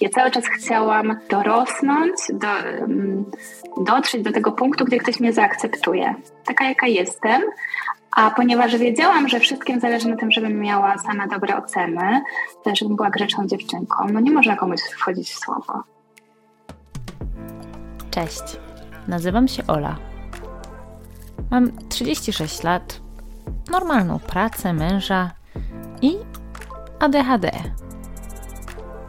Ja cały czas chciałam dorosnąć, do, dotrzeć do tego punktu, gdzie ktoś mnie zaakceptuje, taka jaka jestem. A ponieważ wiedziałam, że wszystkim zależy na tym, żebym miała same dobre oceny, żebym była grzeczną dziewczynką, no nie można komuś wchodzić w słowo. Cześć, nazywam się Ola. Mam 36 lat, normalną pracę, męża i ADHD.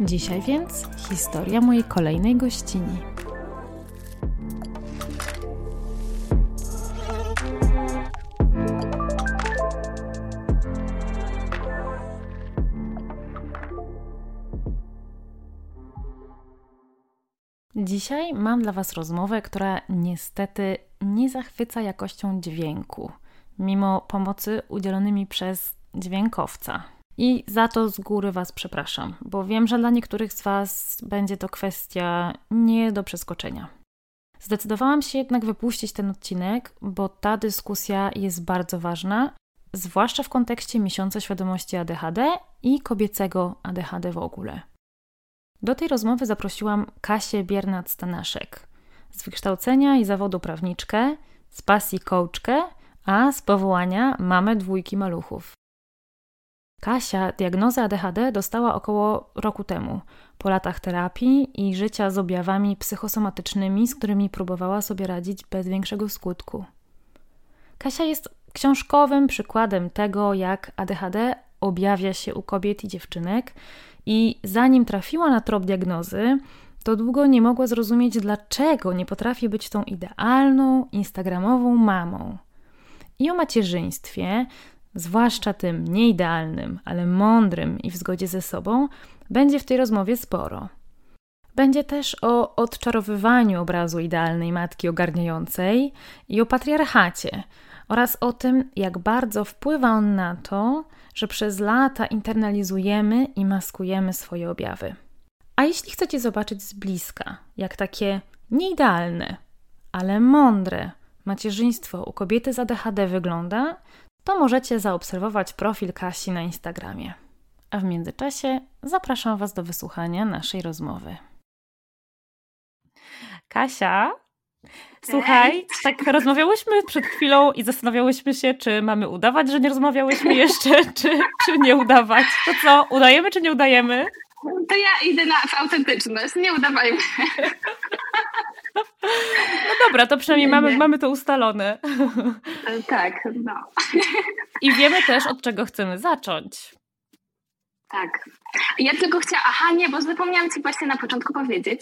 Dzisiaj więc historia mojej kolejnej gościni. Dzisiaj mam dla Was rozmowę, która niestety nie zachwyca jakością dźwięku, mimo pomocy udzielonymi przez dźwiękowca. I za to z góry Was przepraszam, bo wiem, że dla niektórych z Was będzie to kwestia nie do przeskoczenia. Zdecydowałam się jednak wypuścić ten odcinek, bo ta dyskusja jest bardzo ważna, zwłaszcza w kontekście miesiąca świadomości ADHD i kobiecego ADHD w ogóle. Do tej rozmowy zaprosiłam Kasię Biernat-Stanaszek, z wykształcenia i zawodu prawniczkę, z pasji coachkę, a z powołania mamę dwójki maluchów. Kasia diagnozę ADHD dostała około roku temu, po latach terapii i życia z objawami psychosomatycznymi, z którymi próbowała sobie radzić bez większego skutku. Kasia jest książkowym przykładem tego, jak ADHD objawia się u kobiet i dziewczynek, i zanim trafiła na trop diagnozy, to długo nie mogła zrozumieć, dlaczego nie potrafi być tą idealną, instagramową mamą. I o macierzyństwie, zwłaszcza tym nieidealnym, ale mądrym i w zgodzie ze sobą, będzie w tej rozmowie sporo. Będzie też o odczarowywaniu obrazu idealnej matki ogarniającej i o patriarchacie oraz o tym, jak bardzo wpływa on na to, że przez lata internalizujemy i maskujemy swoje objawy. A jeśli chcecie zobaczyć z bliska, jak takie nieidealne, ale mądre macierzyństwo u kobiety z ADHD wygląda, to możecie zaobserwować profil Kasi na Instagramie. A w międzyczasie zapraszam Was do wysłuchania naszej rozmowy. Kasia, słuchaj, tak rozmawiałyśmy przed chwilą i zastanawiałyśmy się, czy mamy udawać, że nie rozmawiałyśmy jeszcze, czy, czy nie udawać. To co, udajemy czy nie udajemy? To ja idę na, w autentyczność, nie udawajmy. No dobra, to przynajmniej mamy, mamy to ustalone. Tak, no. I wiemy też, od czego chcemy zacząć. Tak. Ja tylko chciałam, aha nie, bo zapomniałam Ci właśnie na początku powiedzieć,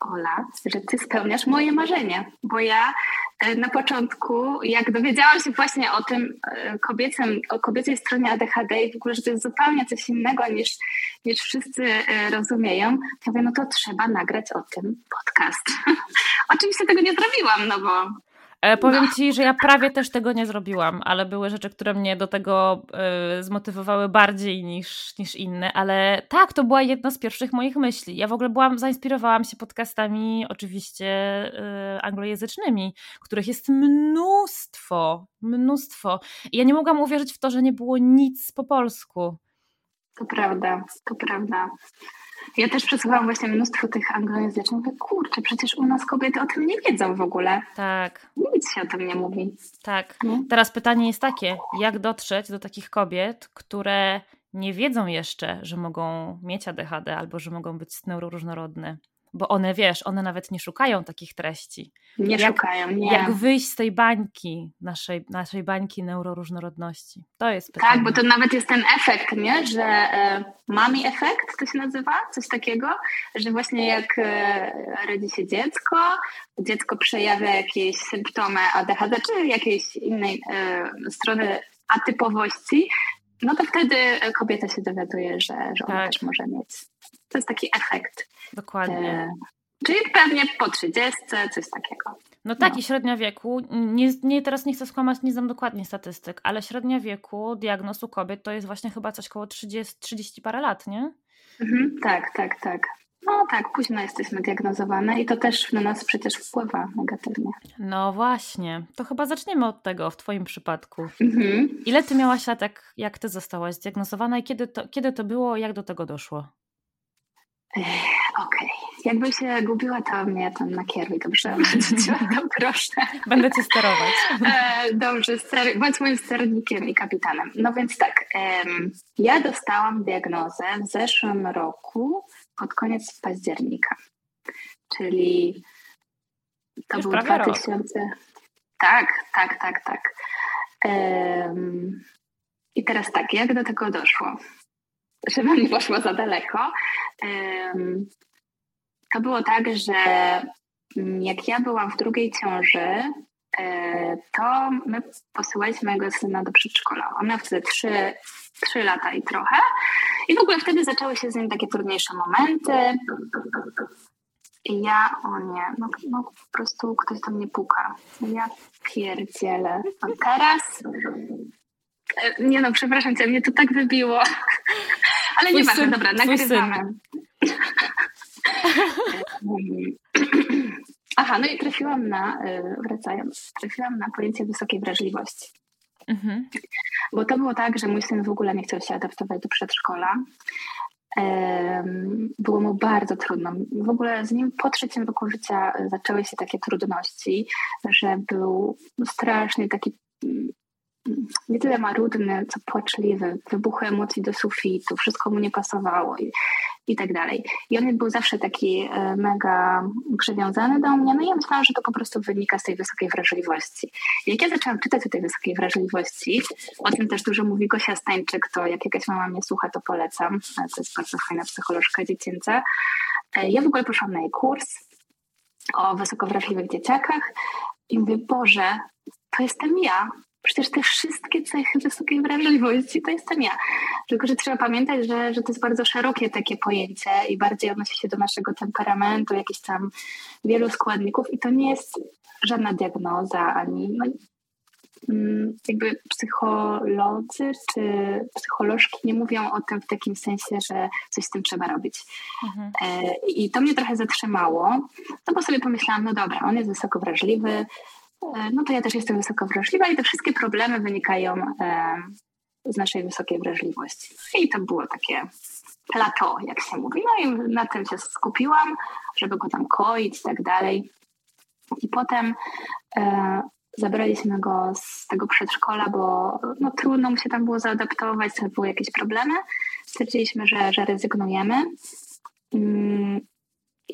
Ola, że ty spełniasz moje marzenie, bo ja e, na początku, jak dowiedziałam się właśnie o tym e, kobiecym, o kobiecej stronie ADHD i w ogóle, że to jest zupełnie coś innego niż, niż wszyscy e, rozumieją, to mówię, no to trzeba nagrać o tym podcast. Oczywiście tego nie zrobiłam, no bo powiem no. Ci, że ja prawie też tego nie zrobiłam, ale były rzeczy, które mnie do tego y, zmotywowały bardziej niż, niż inne, ale tak, to była jedna z pierwszych moich myśli. Ja w ogóle byłam, zainspirowałam się podcastami oczywiście y, anglojęzycznymi, których jest mnóstwo, mnóstwo. I ja nie mogłam uwierzyć w to, że nie było nic po polsku. To prawda, to prawda. Ja też przesłuchałam właśnie mnóstwo tych anglojęzycznych. Mówię, kurczę, przecież u nas kobiety o tym nie wiedzą w ogóle. Tak. Nic się o tym nie mówi. Tak. No. Teraz pytanie jest takie, jak dotrzeć do takich kobiet, które nie wiedzą jeszcze, że mogą mieć ADHD albo że mogą być neuroróżnorodne? Bo one, wiesz, one nawet nie szukają takich treści. Nie jak, szukają, nie. Jak wyjść z tej bańki, naszej, naszej bańki neuroróżnorodności? To jest pytanie. Tak, bo to nawet jest ten efekt, nie? że e, mami efekt to się nazywa, coś takiego, że właśnie jak e, rodzi się dziecko, dziecko przejawia jakieś symptomy ADHD czy jakiejś innej e, strony atypowości, no to wtedy kobieta się dowiaduje, że, że ona tak. też może mieć. To jest taki efekt. Dokładnie. E, czyli pewnie po 30, coś takiego. No tak, no. i średnia wieku, nie, nie, teraz nie chcę skłamać, nie znam dokładnie statystyk, ale średnia wieku diagnoz u kobiet to jest właśnie chyba coś koło 30, 30 parę lat, nie? Mhm, tak, tak, tak. No tak, późno jesteśmy diagnozowane i to też na nas przecież wpływa negatywnie. No właśnie, to chyba zaczniemy od tego w Twoim przypadku. Mhm. Ile Ty miałaś lat, jak, jak Ty zostałaś zdiagnozowana i kiedy to, kiedy to było, jak do tego doszło? Okej, okay. jakby się gubiła, to mnie tam nakieruj, dobrze? to proszę. Będę Cię sterować. E, dobrze, ster- bądź moim sternikiem i kapitanem. No więc tak, ja dostałam diagnozę w zeszłym roku pod koniec października, czyli to Już był 2000... Rok. Tak, tak, tak, tak. I teraz tak, jak do tego doszło? Żebym nie poszła za daleko. To było tak, że jak ja byłam w drugiej ciąży, e, to my posyłaliśmy mojego syna do przedszkola. On miał wtedy trzy, trzy lata i trochę. I w ogóle wtedy zaczęły się z nim takie trudniejsze momenty. I ja, o nie, no, no po prostu ktoś do mnie puka. Ja pierdzielę. A teraz... E, nie no, przepraszam cię, mnie to tak wybiło. Ale nie ważne, dobra, nagrywamy. Aha, no i trafiłam na, e, wracając, trafiłam na pojęcie wysokiej wrażliwości. Mhm. Bo to było tak, że mój syn w ogóle nie chciał się adaptować do przedszkola. Było mu bardzo trudno. W ogóle z nim po trzecim roku życia zaczęły się takie trudności, że był strasznie taki nie tyle marudny, co płaczliwy, wybuchy emocji do sufitu, wszystko mu nie pasowało i, i tak dalej. I on był zawsze taki e, mega przywiązany do mnie, no i ja myślałam, że to po prostu wynika z tej wysokiej wrażliwości. Jak ja zaczęłam czytać o tej wysokiej wrażliwości, o tym też dużo mówi Gosia Stańczyk, to jak jakaś mama mnie słucha, to polecam, to jest bardzo fajna psycholożka dziecięca. E, ja w ogóle poszłam na jej kurs o wysoko wrażliwych dzieciakach i mówię, Boże, to jestem ja. Przecież te wszystkie cechy wysokiej wrażliwości to jestem ja. Tylko, że trzeba pamiętać, że, że to jest bardzo szerokie takie pojęcie i bardziej odnosi się do naszego temperamentu, jakichś tam wielu składników i to nie jest żadna diagnoza ani no, mm, jakby psycholodzy czy psycholożki nie mówią o tym w takim sensie, że coś z tym trzeba robić. Mhm. E, I to mnie trochę zatrzymało, no bo sobie pomyślałam, no dobra, on jest wysoko wrażliwy, no to ja też jestem wysoko wrażliwa i te wszystkie problemy wynikają e, z naszej wysokiej wrażliwości. I to było takie plateau, jak się mówi. No i na tym się skupiłam, żeby go tam koić i tak dalej. I potem e, zabraliśmy go z tego przedszkola, bo no, trudno mu się tam było zaadaptować, to były jakieś problemy. Stwierdziliśmy, że, że rezygnujemy. Mm,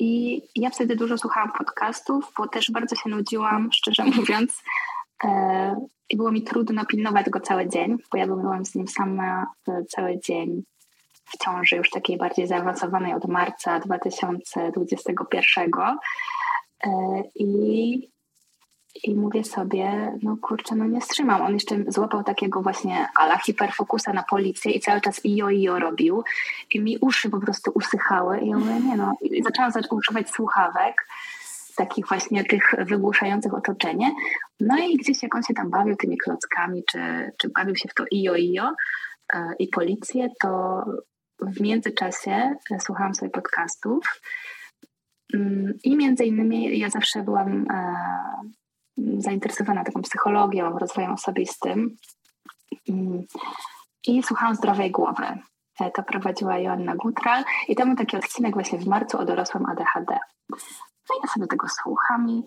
i ja wtedy dużo słuchałam podcastów, bo też bardzo się nudziłam, szczerze mówiąc. E, I było mi trudno pilnować go cały dzień, bo ja byłam z nim sama e, cały dzień w ciąży już takiej bardziej zaawansowanej od marca 2021. E, I i mówię sobie, no kurczę, no nie wstrzymam. On jeszcze złapał takiego właśnie ala hiperfokusa na policję i cały czas ijo ijo robił i mi uszy po prostu usychały i ja mówię, nie no. I zaczęłam używać słuchawek, takich właśnie tych wygłuszających otoczenie. No i gdzieś jak on się tam bawił tymi klockami, czy, czy bawił się w to ijo ijo e, i policję, to w międzyczasie e, słuchałam sobie podcastów mm, i między innymi ja zawsze byłam e, zainteresowana taką psychologią, rozwojem osobistym i słuchałam Zdrowej Głowy. E, to prowadziła Joanna Gutral i tam był taki odcinek właśnie w marcu o dorosłym ADHD. No i ja sobie tego słucham i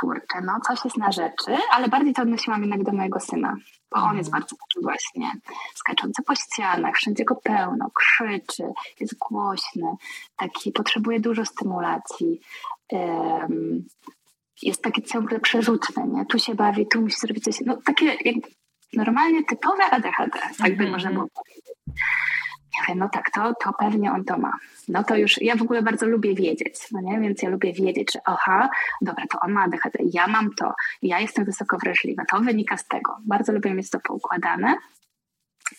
kurczę, no coś jest na rzeczy, ale bardziej to odnosiłam jednak do mojego syna, bo on jest mhm. bardzo taki właśnie skaczący po ścianach, wszędzie go pełno, krzyczy, jest głośny, taki potrzebuje dużo stymulacji. Um, jest taki ciągle przerzutny, nie? Tu się bawi, tu musi zrobić coś. No takie normalnie typowe ADHD, tak by -hmm. można było powiedzieć. Ja wiem, no tak, to, to pewnie on to ma. No to już, ja w ogóle bardzo lubię wiedzieć, no nie? Więc ja lubię wiedzieć, że aha, dobra, to on ma ADHD, ja mam to, ja jestem wysoko wrażliwa, to wynika z tego. Bardzo lubię mieć to poukładane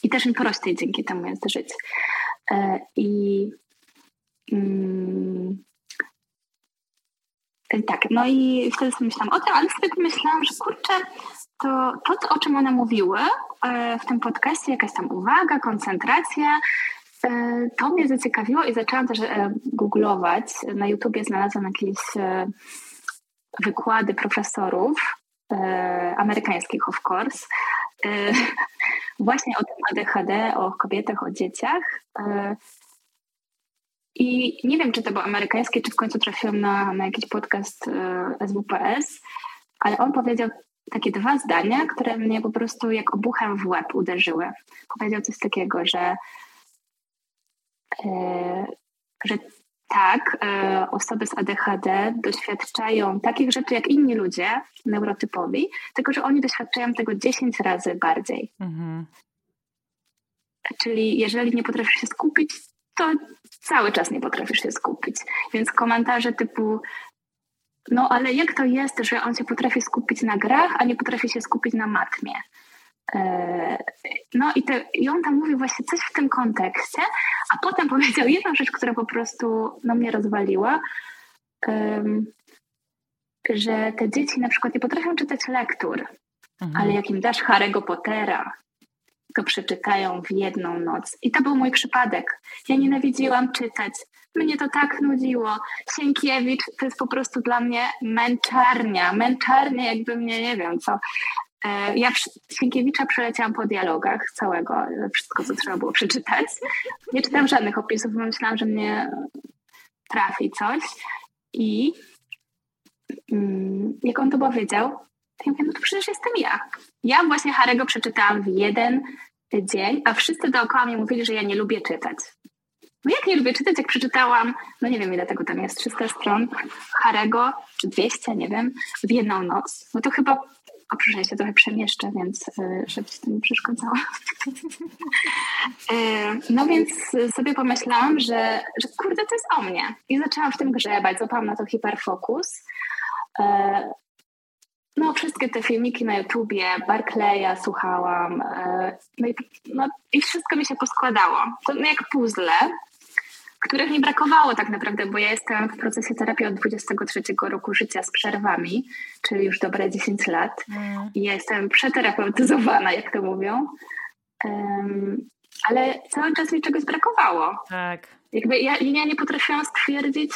i też mi prościej dzięki temu jest żyć. E, I mm, tak, no i wtedy sobie myślałam o tym, ale sobie pomyślałam, że kurczę, to, to, o czym one mówiły e, w tym podcastie, jakaś tam uwaga, koncentracja, e, to mnie zaciekawiło i zaczęłam też e, googlować. Na YouTubie znalazłam jakieś wykłady profesorów amerykańskich, of course, właśnie o tym ADHD, o kobietach, o dzieciach. I nie wiem, czy to było amerykańskie, czy w końcu trafiłam na, na jakiś podcast SWPS, ale on powiedział takie dwa zdania, które mnie po prostu jak obuchem w łeb uderzyły. Powiedział coś takiego, że, e, że tak, e, osoby z ADHD doświadczają takich rzeczy jak inni ludzie neurotypowi, tylko że oni doświadczają tego 10 razy bardziej. Mhm. Czyli jeżeli nie potrafisz się skupić, to cały czas nie potrafisz się skupić. Więc komentarze typu no ale jak to jest, że on się potrafi skupić na grach, a nie potrafi się skupić na matmie? E, no i, te, i on tam mówił właśnie coś w tym kontekście, a potem powiedział jedną rzecz, która po prostu no, mnie rozwaliła, um, że te dzieci na przykład nie potrafią czytać lektur, mhm. ale jak im dasz Harry'ego Pottera, to przeczytają w jedną noc. I to był mój przypadek. Ja nienawidziłam czytać. Mnie to tak nudziło. Sienkiewicz to jest po prostu dla mnie męczarnia. Męczarnia, jakby mnie, nie wiem co. E, ja Sienkiewicza przeleciałam po dialogach całego, wszystko, co trzeba było przeczytać. Nie czytam żadnych opisów, bo myślałam, że mnie trafi coś. I mm, jak on to powiedział, to ja mówię, no to przecież jestem ja. Ja właśnie Harego przeczytałam w jeden dzień, a wszyscy dookoła mnie mówili, że ja nie lubię czytać. No jak nie lubię czytać, jak przeczytałam, no nie wiem ile tego tam jest, 300 stron Harego, czy 200, nie wiem, w jedną noc, no to chyba, o proszę, ja się trochę przemieszczę, więc y, żeby ci to nie przeszkadzało. Y, no więc sobie pomyślałam, że, że kurde, to jest o mnie. I zaczęłam w tym grzebać, złapałam na to hiperfokus. No, wszystkie te filmiki na YouTubie, Barclaya słuchałam, no i, no i wszystko mi się poskładało. To no jak puzzle, których mi brakowało tak naprawdę, bo ja jestem w procesie terapii od 23 roku życia z przerwami, czyli już dobre 10 lat. Mm. I jestem przeterapeutyzowana, jak to mówią. Um, ale cały czas mi czegoś brakowało. Tak. Jakby ja, ja nie potrafiłam stwierdzić,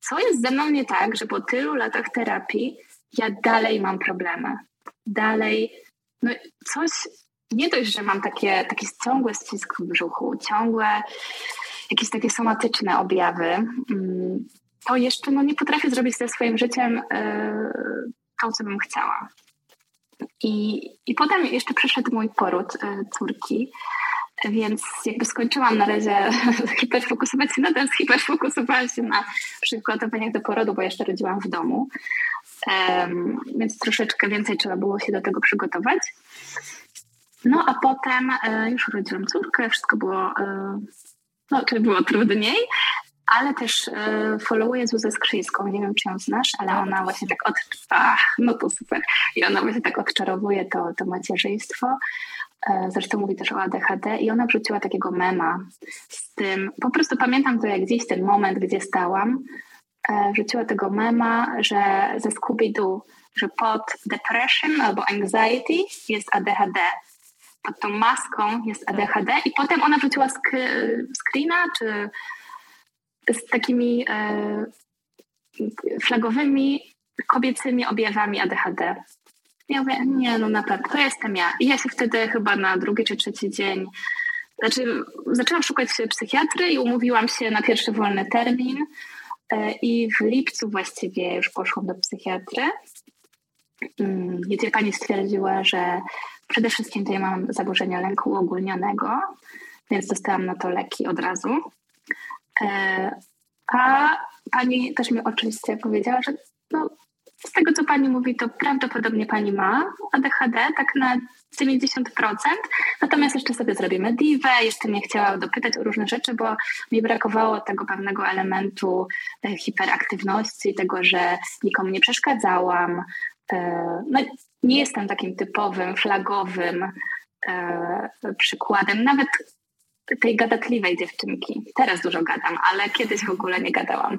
co jest ze mną nie tak, że po tylu latach terapii ja dalej mam problemy. Dalej, no coś, nie dość, że mam takie, taki ciągły ścisk w brzuchu, ciągłe jakieś takie somatyczne objawy, mm, to jeszcze no, nie potrafię zrobić ze swoim życiem e, to, co bym chciała. I, I potem jeszcze przyszedł mój poród e, córki, więc jakby skończyłam na razie hiperfokusować się na ten, hiperfokusowałam się na przygotowaniach do porodu, bo jeszcze rodziłam w domu. Więc troszeczkę więcej trzeba było się do tego przygotować. No a potem e, już urodziłam córkę, wszystko było no to było trudniej, ale też y, followuję Zuzę Skrzyńską, nie wiem czy ją znasz, ale ona właśnie tak od... No to super. I ona właśnie tak odczarowuje to, to macierzyństwo. E, zresztą mówi też o ADHD i ona wrzuciła takiego mema z tym, po prostu pamiętam to jak dziś, ten moment, gdzie stałam, e, wrzuciła tego mema, że ze Scooby-Doo, że pod depression albo anxiety jest ADHD, pod tą maską jest ADHD i potem ona wrzuciła sk screena czy z takimi e, flagowymi kobiecymi objawami ADHD. Ja mówię, nie, no naprawdę, to jestem ja. I ja się wtedy chyba na drugi czy trzeci dzień, znaczy zaczęłam szukać psychiatry i umówiłam się na pierwszy wolny termin. E, I w lipcu właściwie już poszłam do psychiatry, mm, gdzie pani stwierdziła, że przede wszystkim ja mam zaburzenia lęku uogólnionego, więc dostałam na to leki od razu. E, a pani też mi oczywiście powiedziała, że no, z tego, co pani mówi, to prawdopodobnie pani ma ADHD, tak na 90%. Natomiast jeszcze sobie zrobimy diwę. Jeszcze mnie chciała dopytać o różne rzeczy, bo mi brakowało tego pewnego elementu e, hiperaktywności, tego, że nikomu nie przeszkadzałam. E, no, nie jestem takim typowym, flagowym e, przykładem, nawet tej gadatliwej dziewczynki. Teraz dużo gadam, ale kiedyś w ogóle nie gadałam.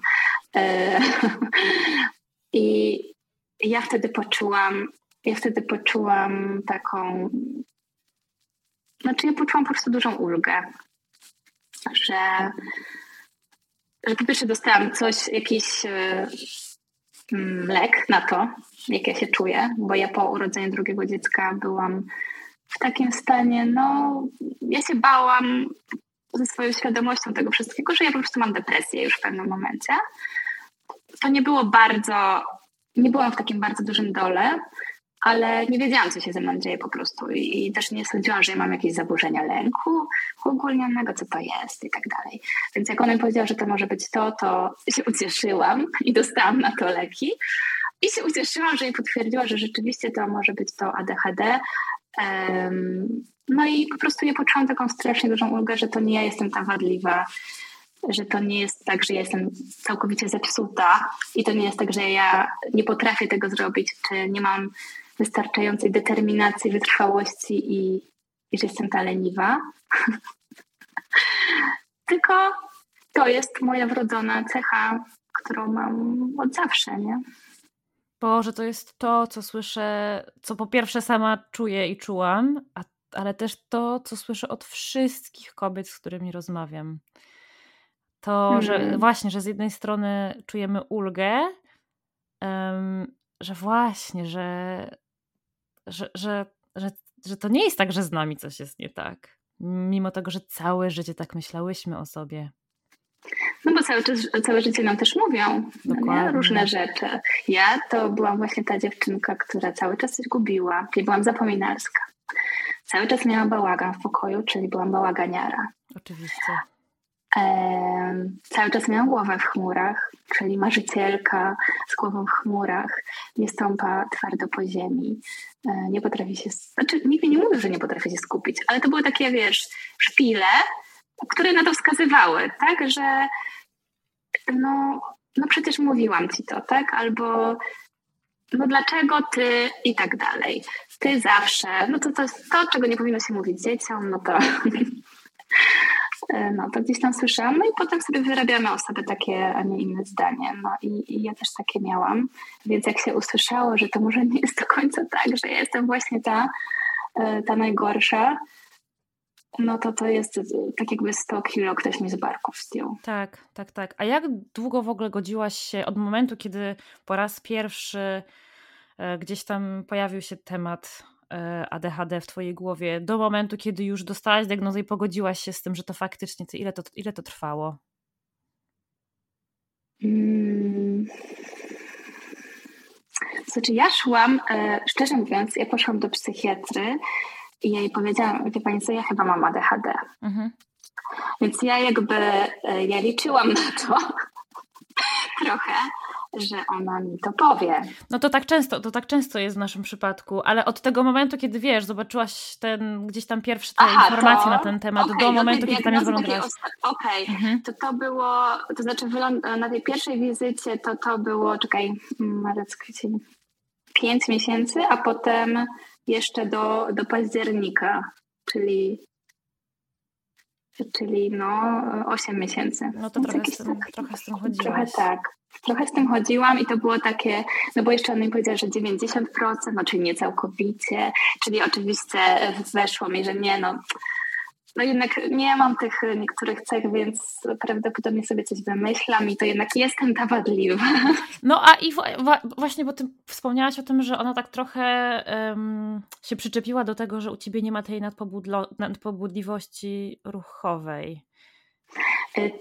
I ja wtedy poczułam, ja wtedy poczułam taką, znaczy ja poczułam po prostu dużą ulgę, że, że po pierwsze dostałam coś, jakiś e, lek na to, jak ja się czuję, bo ja po urodzeniu drugiego dziecka byłam w takim stanie, no ja się bałam ze swoją świadomością tego wszystkiego, że ja po prostu mam depresję już w pewnym momencie. To nie było bardzo nie byłam w takim bardzo dużym dole, ale nie wiedziałam, co się ze mną dzieje po prostu i, i też nie sądziłam, że mam jakieś zaburzenia lęku uogólnionego, co to jest i tak dalej. Więc jak ona powiedziała, że to może być to, to się ucieszyłam i dostałam na to leki. I się ucieszyłam, że jej potwierdziła, że rzeczywiście to może być to ADHD. Um, no i po prostu nie poczułam taką strasznie dużą ulgę, że to nie ja jestem ta wadliwa, że to nie jest tak, że ja jestem całkowicie zepsuta i to nie jest tak, że ja nie potrafię tego zrobić, czy nie mam wystarczającej determinacji, wytrwałości i, i że jestem ta leniwa. Tylko to jest moja wrodzona cecha, którą mam od zawsze, nie? Boże, to jest to, co słyszę, co po pierwsze sama czuję i czułam, a, ale też to, co słyszę od wszystkich kobiet, z którymi rozmawiam to, że hmm. właśnie, że z jednej strony czujemy ulgę, um, że właśnie, że, że, że, że, że to nie jest tak, że z nami coś jest nie tak. Mimo tego, że całe życie tak myślałyśmy o sobie. No bo cały, czas, całe życie nam też mówią no różne rzeczy. Ja to byłam właśnie ta dziewczynka, która cały czas coś gubiła, czyli byłam zapominalska. Cały czas miałam bałagan w pokoju, czyli byłam bałaganiara. Oczywiście. Cały czas miałam głowę w chmurach, czyli marzycielka z głową w chmurach, nie stąpa twardo po ziemi, e, nie potrafi się, znaczy nikt mi nie mówił, że nie potrafi się skupić, ale to były takie, wiesz, szpile, które na to wskazywały, tak, że no, no przecież mówiłam ci to, tak, albo no dlaczego ty i tak dalej. Ty zawsze, no to to jest to, czego nie powinno się mówić dzieciom, no to no to gdzieś tam słyszałam, no i potem sobie wyrabiamy o sobie takie, a nie inne zdanie. No i, i, ja też takie miałam, więc jak się usłyszało, że to może nie jest do końca tak, że ja jestem właśnie ta, e, ta najgorsza, no to to jest tak jakby 100 kilo ktoś mi z barków zdjął. Tak, tak, tak. A jak długo w ogóle godziłaś się od momentu, kiedy po raz pierwszy e, gdzieś tam pojawił się temat E, ADHD w twojej głowie do momentu, kiedy już dostałaś diagnozę i pogodziłaś się z tym, że to faktycznie, to ile to, ile to trwało? Hmm. Znaczy ja szłam, e, szczerze mówiąc, ja poszłam do psychiatry i ja jej powiedziałam, wie pani co, ja chyba mam ADHD. Mhm. Więc ja jakby, e, ja liczyłam na to trochę, że ona mi to powie. No to tak często, to tak często jest w naszym przypadku, ale od tego momentu, kiedy wiesz, zobaczyłaś ten gdzieś tam pierwsze te Aha, informacje to... na ten temat, okay, do momentu, kiedy tam jest wylądowałaś. Okej, okay. mhm. to to było, to znaczy na tej pierwszej wizycie to to było, czekaj, marzec, kwiecień, pięć miesięcy, a potem jeszcze do, do października, czyli czyli no 8 miesięcy. No to trochę, z tym, tak, trochę z tym chodziłaś. Trochę tak. Trochę z tym chodziłam i to było takie, no bo jeszcze on mi powiedział, że 90%, no czyli nie całkowicie, czyli oczywiście weszło mi, że nie, no no jednak nie mam tych niektórych cech, więc prawdopodobnie sobie coś wymyślam i to jednak jestem ta wadliwa. No a i właśnie, bo ty wspomniałaś o tym, że ona tak trochę um, się przyczepiła do tego, że u ciebie nie ma tej nadpobudliwości ruchowej.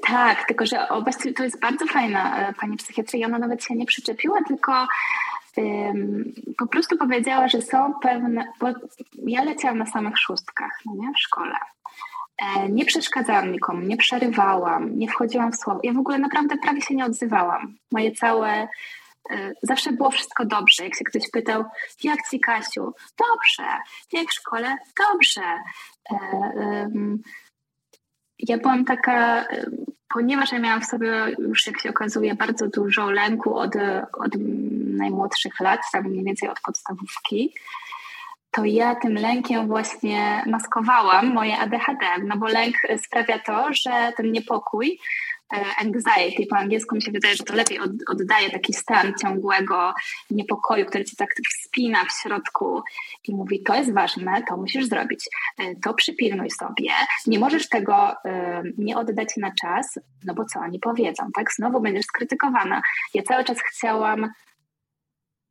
Tak, tylko że obecnie to jest bardzo fajna pani psychiatria. Ona nawet się nie przyczepiła, tylko po prostu powiedziała, że są pewne, bo ja leciałam na samych szóstkach no nie, w szkole. E, nie przeszkadzałam nikomu, nie przerywałam, nie wchodziłam w słowo. Ja w ogóle naprawdę prawie się nie odzywałam. Moje całe e, zawsze było wszystko dobrze. Jak się ktoś pytał, jak ci Kasiu? Dobrze. Jak w szkole? Dobrze. E, ja byłam taka, ponieważ ja miałam w sobie już, jak się okazuje, bardzo dużo lęku od, od najmłodszych lat, tam mniej więcej od podstawówki, to ja tym lękiem właśnie maskowałam moje ADHD, no bo lęk sprawia to, że ten niepokój, anxiety po angielsku mi się wydaje, że to lepiej oddaje taki stan ciągłego niepokoju, który ci tak wspina w środku i mówi, to jest ważne, to musisz zrobić, e, to przypilnuj sobie, nie możesz tego e, nie oddać na czas, no bo co oni powiedzą, tak? Znowu będziesz skrytykowana. Ja cały czas chciałam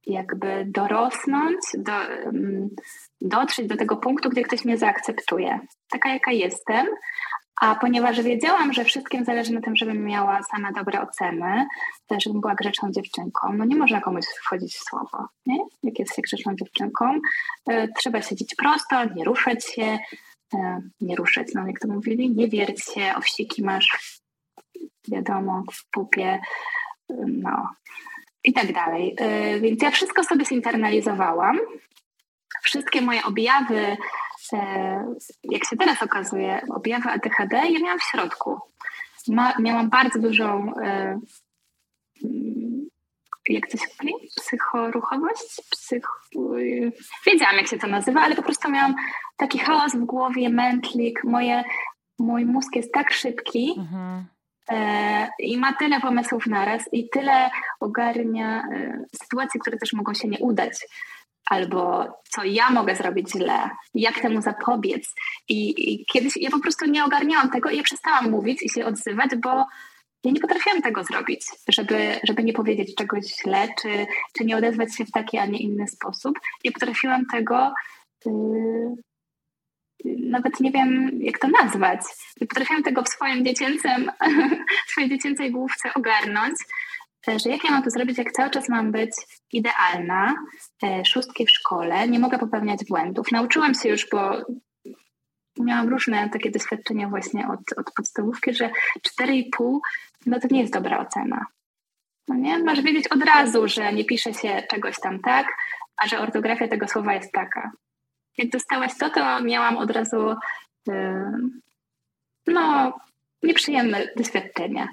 jakby dorosnąć, do, dotrzeć do tego punktu, gdzie ktoś mnie zaakceptuje, taka jaka jestem. A ponieważ wiedziałam, że wszystkim zależy na tym, żebym miała same dobre oceny, żebym była grzeczną dziewczynką, no nie można komuś wchodzić w słowo, nie? Jak jest się grzeczną dziewczynką, e, trzeba siedzieć prosto, nie ruszać się, e, nie ruszać, no jak to mówili, nie wierć się, owsiki masz, wiadomo, w pupie, no i tak dalej. Y, więc ja wszystko sobie zinternalizowałam. Wszystkie moje objawy, jak się teraz okazuje, objawy ADHD, ja miałam w środku. Ma, miałam bardzo dużą, y, jak to się mówi? Psychoruchowość? Psych... Wiedziałam, jak się to nazywa, ale po prostu miałam taki chaos w głowie, mętlik. Moje, mój mózg jest tak szybki, mhm E, i ma tyle pomysłów naraz i tyle ogarnia e, sytuacji, które też mogą się nie udać. Albo co ja mogę zrobić źle, jak temu zapobiec. I, I, kiedyś ja po prostu nie ogarniałam tego i ja przestałam mówić i się odzywać, bo ja nie potrafiłam tego zrobić, żeby, żeby nie powiedzieć czegoś źle, czy, czy nie odezwać się w taki, a nie inny sposób. Nie potrafiłam tego yy, nawet nie wiem, jak to nazwać. Nie potrafiłam tego w swoim dziecięcym, w swojej dziecięcej główce ogarnąć, że jak ja mam to zrobić, jak cały czas mam być idealna, e, szóstki w szkole, nie mogę popełniać błędów. Nauczyłam się już, bo miałam różne takie doświadczenia właśnie od, od podstawówki, że 4,5 no to nie jest dobra ocena. No nie? Masz wiedzieć od razu, że nie pisze się czegoś tam tak, a że ortografia tego słowa jest taka jak dostałaś to, to miałam od razu no, nieprzyjemne doświadczenia.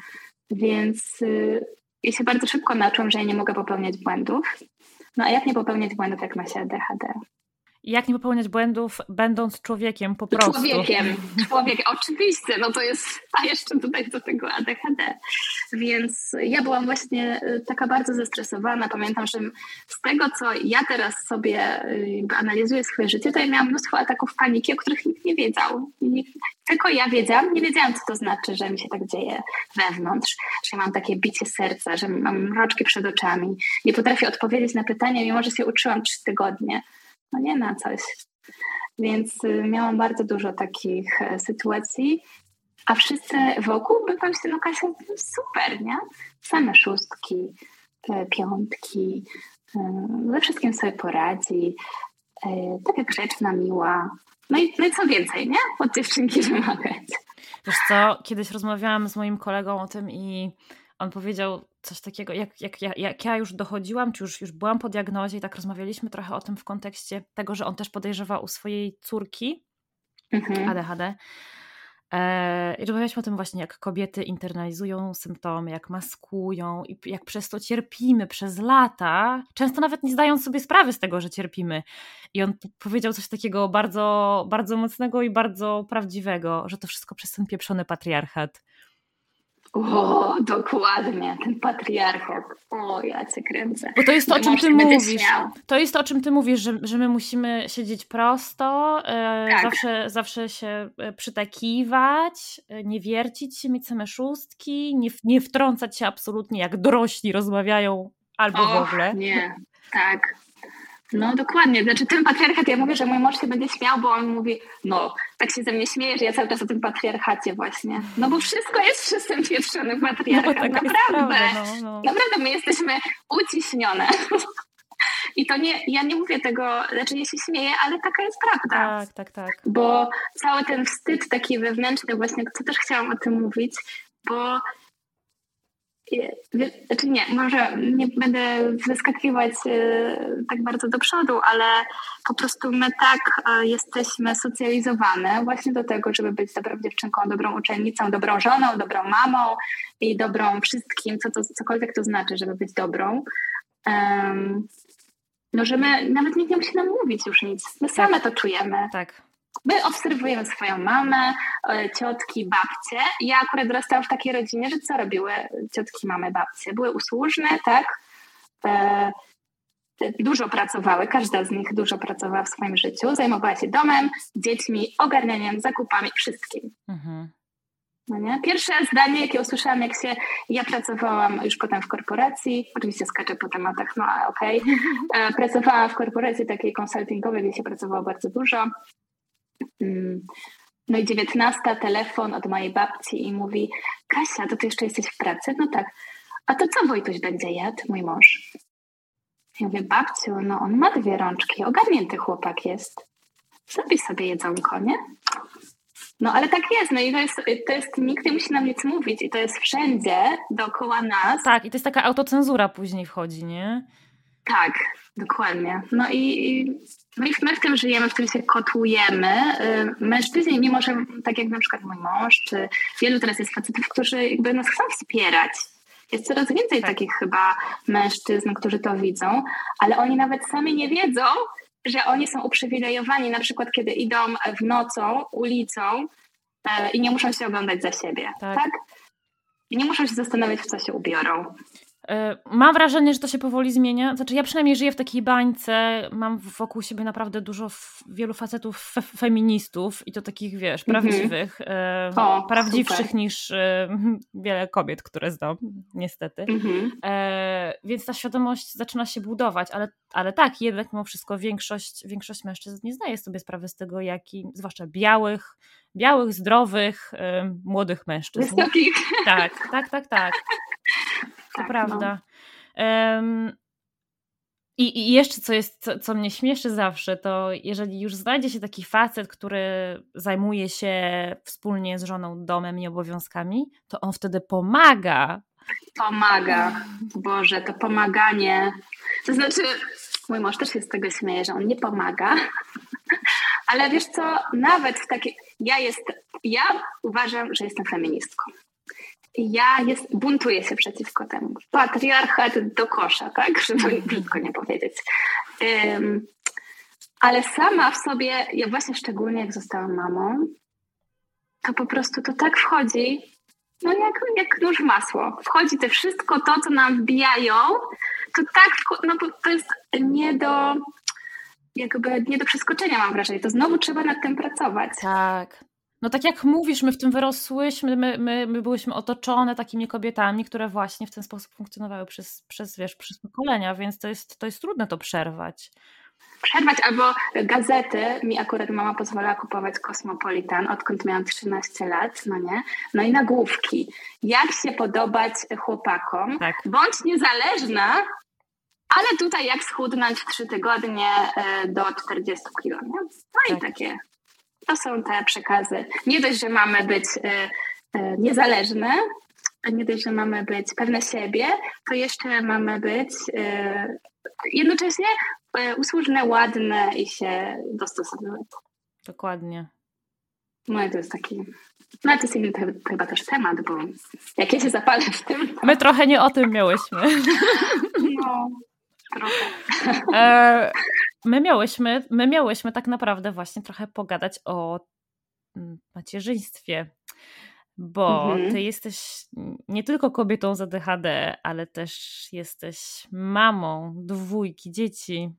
Więc y, ja się bardzo szybko nauczyłam, że ja nie mogę popełniać błędów. No a jak nie popełniać błędów, jak ma się ADHD? Jak nie popełniać błędów, będąc człowiekiem po prostu. Człowiekiem, człowiek, oczywiście, no to jest, a jeszcze tutaj do tego ADHD. Więc ja byłam właśnie y, taka bardzo zestresowana. Pamiętam, że z tego, co ja teraz sobie y, analizuję swoje życie, to ja miałam mnóstwo ataków paniki, o których nikt nie wiedział. Tylko ja wiedziałam, nie wiedziałam, co to znaczy, że mi się tak dzieje wewnątrz, że mam takie bicie serca, że mam mroczki przed oczami. Nie potrafię odpowiedzieć na pytania, mimo że się uczyłam trzy tygodnie no nie na coś. Więc y, miałam bardzo dużo takich e, sytuacji, a wszyscy wokół by się, no Kasia, super, nie? Same szóstki, piątki, ze wszystkim sobie poradzi, e, taka grzeczna, miła. No i, no i co więcej, nie? Od dziewczynki wymagać. Wiesz co, kiedyś rozmawiałam z moim kolegą o tym i on powiedział coś takiego, jak, jak, jak, jak ja już dochodziłam, czy już, już byłam po diagnozie i tak rozmawialiśmy trochę o tym w kontekście tego, że on też podejrzewał u swojej córki mhm. ADHD. E, I rozmawialiśmy o tym właśnie, jak kobiety internalizują symptomy, jak maskują i jak przez to cierpimy przez lata, często nawet nie zdając sobie sprawy z tego, że cierpimy. I on powiedział coś takiego bardzo, bardzo mocnego i bardzo prawdziwego, że to wszystko przez ten pieprzony patriarchat. O, dokładnie, ten patriarchat. O, ja cię kręcę. Bo to jest to, o czym ty mówisz. To jest to, o czym ty mówisz, że, że my musimy siedzieć prosto, e, tak. zawsze, zawsze się e, przytakiwać, e, nie wiercić się, mieć same szóstki, nie, nie wtrącać się absolutnie, jak dorośli rozmawiają albo w ogóle. Nie, tak. No dokładnie, znaczy ten patriarchat, ja mówię, że mój mąż się będzie śmiał, bo on mówi, no tak się ze mnie śmieje, że ja cały czas o tym patriarchacie właśnie. No bo wszystko jest wszyscy pieprzony patriarchat, no, naprawdę. Prawda, no, no. Naprawdę my jesteśmy uciśnione. I to nie, ja nie mówię tego, znaczy ja się śmieję, ale taka jest prawda. Tak, tak, tak. Bo cały ten wstyd taki wewnętrzny właśnie, co też chciałam o tym mówić, bo znaczy nie, może nie będę wyskakiwać e, tak bardzo do przodu, ale po prostu my tak e, jesteśmy socjalizowane właśnie do tego, żeby być dobrą dziewczynką, dobrą uczennicą, dobrą żoną, dobrą mamą i dobrą wszystkim, co to, cokolwiek to znaczy, żeby być dobrą. Um, no, że my nawet nikt nie musi nam mówić już nic. My same tak. to czujemy. Tak. My obserwujemy swoją mamę, e, ciotki, babcie. Ja akurat dorastałam w takiej rodzinie, że co robiły ciotki, mamy, babcie? Były usłużne, tak? E, dużo pracowały, każda z nich dużo pracowała w swoim życiu, zajmowała się domem, dziećmi, ogarnianiem, zakupami, wszystkim. Mhm. No nie? Pierwsze zdanie, jakie usłyszałam, jak się ja pracowałam już potem w korporacji, oczywiście skaczę po tematach, no ale okej. Okay. E, pracowałam w korporacji takiej konsultingowej, gdzie się pracowało bardzo dużo. Mm. No i dziewiętnasta telefon od mojej babci i mówi Kasia, to ty jeszcze jesteś w pracy? No tak. A to co Wojtuś będzie jadł, mój mąż? Ja mówię, babciu, no on ma dwie rączki, ogarnięty chłopak jest. Zrobi sobie jedzonko, nie? No ale tak jest, no i to jest, to jest, nikt nie musi nam nic mówić i to jest wszędzie dookoła nas. Tak, i to jest taka autocenzura później wchodzi, nie? Tak, dokładnie. No i, no i my w tym żyjemy, w tym się kotujemy. Y, mężczyźni, mimo że tak jak na przykład mój mąż, czy wielu teraz jest facetów, którzy jakby nas chcą wspierać. Jest coraz więcej tak. takich chyba mężczyzn, którzy to widzą, ale oni nawet sami nie wiedzą, że oni są uprzywilejowani, na przykład kiedy idą w nocą ulicą e, i nie muszą się oglądać za siebie. Tak. tak? I nie muszą się zastanawiać, w co się ubiorą. E, mam wrażenie, że to się powoli zmienia. Znaczy, ja przynajmniej żyję w takiej bańce. Mam wokół siebie naprawdę dużo wielu facetów fe feministów i to takich, wiesz, mhm. prawdziwych. Mm -hmm. o, prawdziwszych super. niż e, wiele kobiet, które znam, niestety. Mm -hmm. e, więc ta świadomość zaczyna się budować, ale, ale tak, jednak mimo wszystko większość, większość mężczyzn nie zdaje sobie sprawy z tego, jaki, zwłaszcza białych, białych, zdrowych, e, młodych mężczyzn. Wysokich. Tak, tak, tak, tak. To tak, prawda. No. Um, i, I, jeszcze co jest, co, co, mnie śmieszy zawsze, to jeżeli już znajdzie się taki facet, który zajmuje się wspólnie z żoną domem i obowiązkami, to on wtedy pomaga. Pomaga. Boże, to pomaganie. To znaczy, mój mąż też się z tego śmieje, że on nie pomaga. Ale wiesz co, nawet w takiej. Ja jest, ja uważam, że jestem feministką ja jest, buntuję się przeciwko temu. Patriarchat do kosza, tak? Żeby brzydko nie powiedzieć. Um, ale sama w sobie, ja właśnie szczególnie jak zostałam mamą, to po prostu to tak wchodzi, no jak, jak nóż masło. Wchodzi to wszystko to, co nam wbijają, to tak, no to jest nie do, jakby nie do przeskoczenia mam wrażenie. To znowu trzeba nad tym pracować. Tak. No tak jak mówisz, my w tym wyrosłyśmy, my, my, my byłyśmy otoczone takimi kobietami, które właśnie w ten sposób funkcjonowały przez, przez, wiesz, przez pokolenia, więc to jest, to jest trudne to przerwać. Przerwać albo gazety, mi akurat mama pozwalała kupować Cosmopolitan, odkąd miałam 13 lat, no nie? No i nagłówki. Jak się podobać chłopakom, tak. bądź niezależna, ale tutaj jak schudnąć w 3 tygodnie e, do 40 kg, nie? No tak. i takie to są te przekazy. Nie dość, że mamy być y, y, niezależne, nie dość, że mamy być pewne siebie, to jeszcze mamy być y, jednocześnie usłużne, ładne i się dostosowywać. Dokładnie. No i to jest taki. No to jest inny chyba też temat, bo jak ja się zapalę w tym. To... My trochę nie o tym miałyśmy. No, trochę. E, my miałyśmy, my miałyśmy tak naprawdę właśnie trochę pogadać o mm, macierzyństwie, bo mhm. ty jesteś nie tylko kobietą z ADHD, ale też jesteś mamą dwójki dzieci.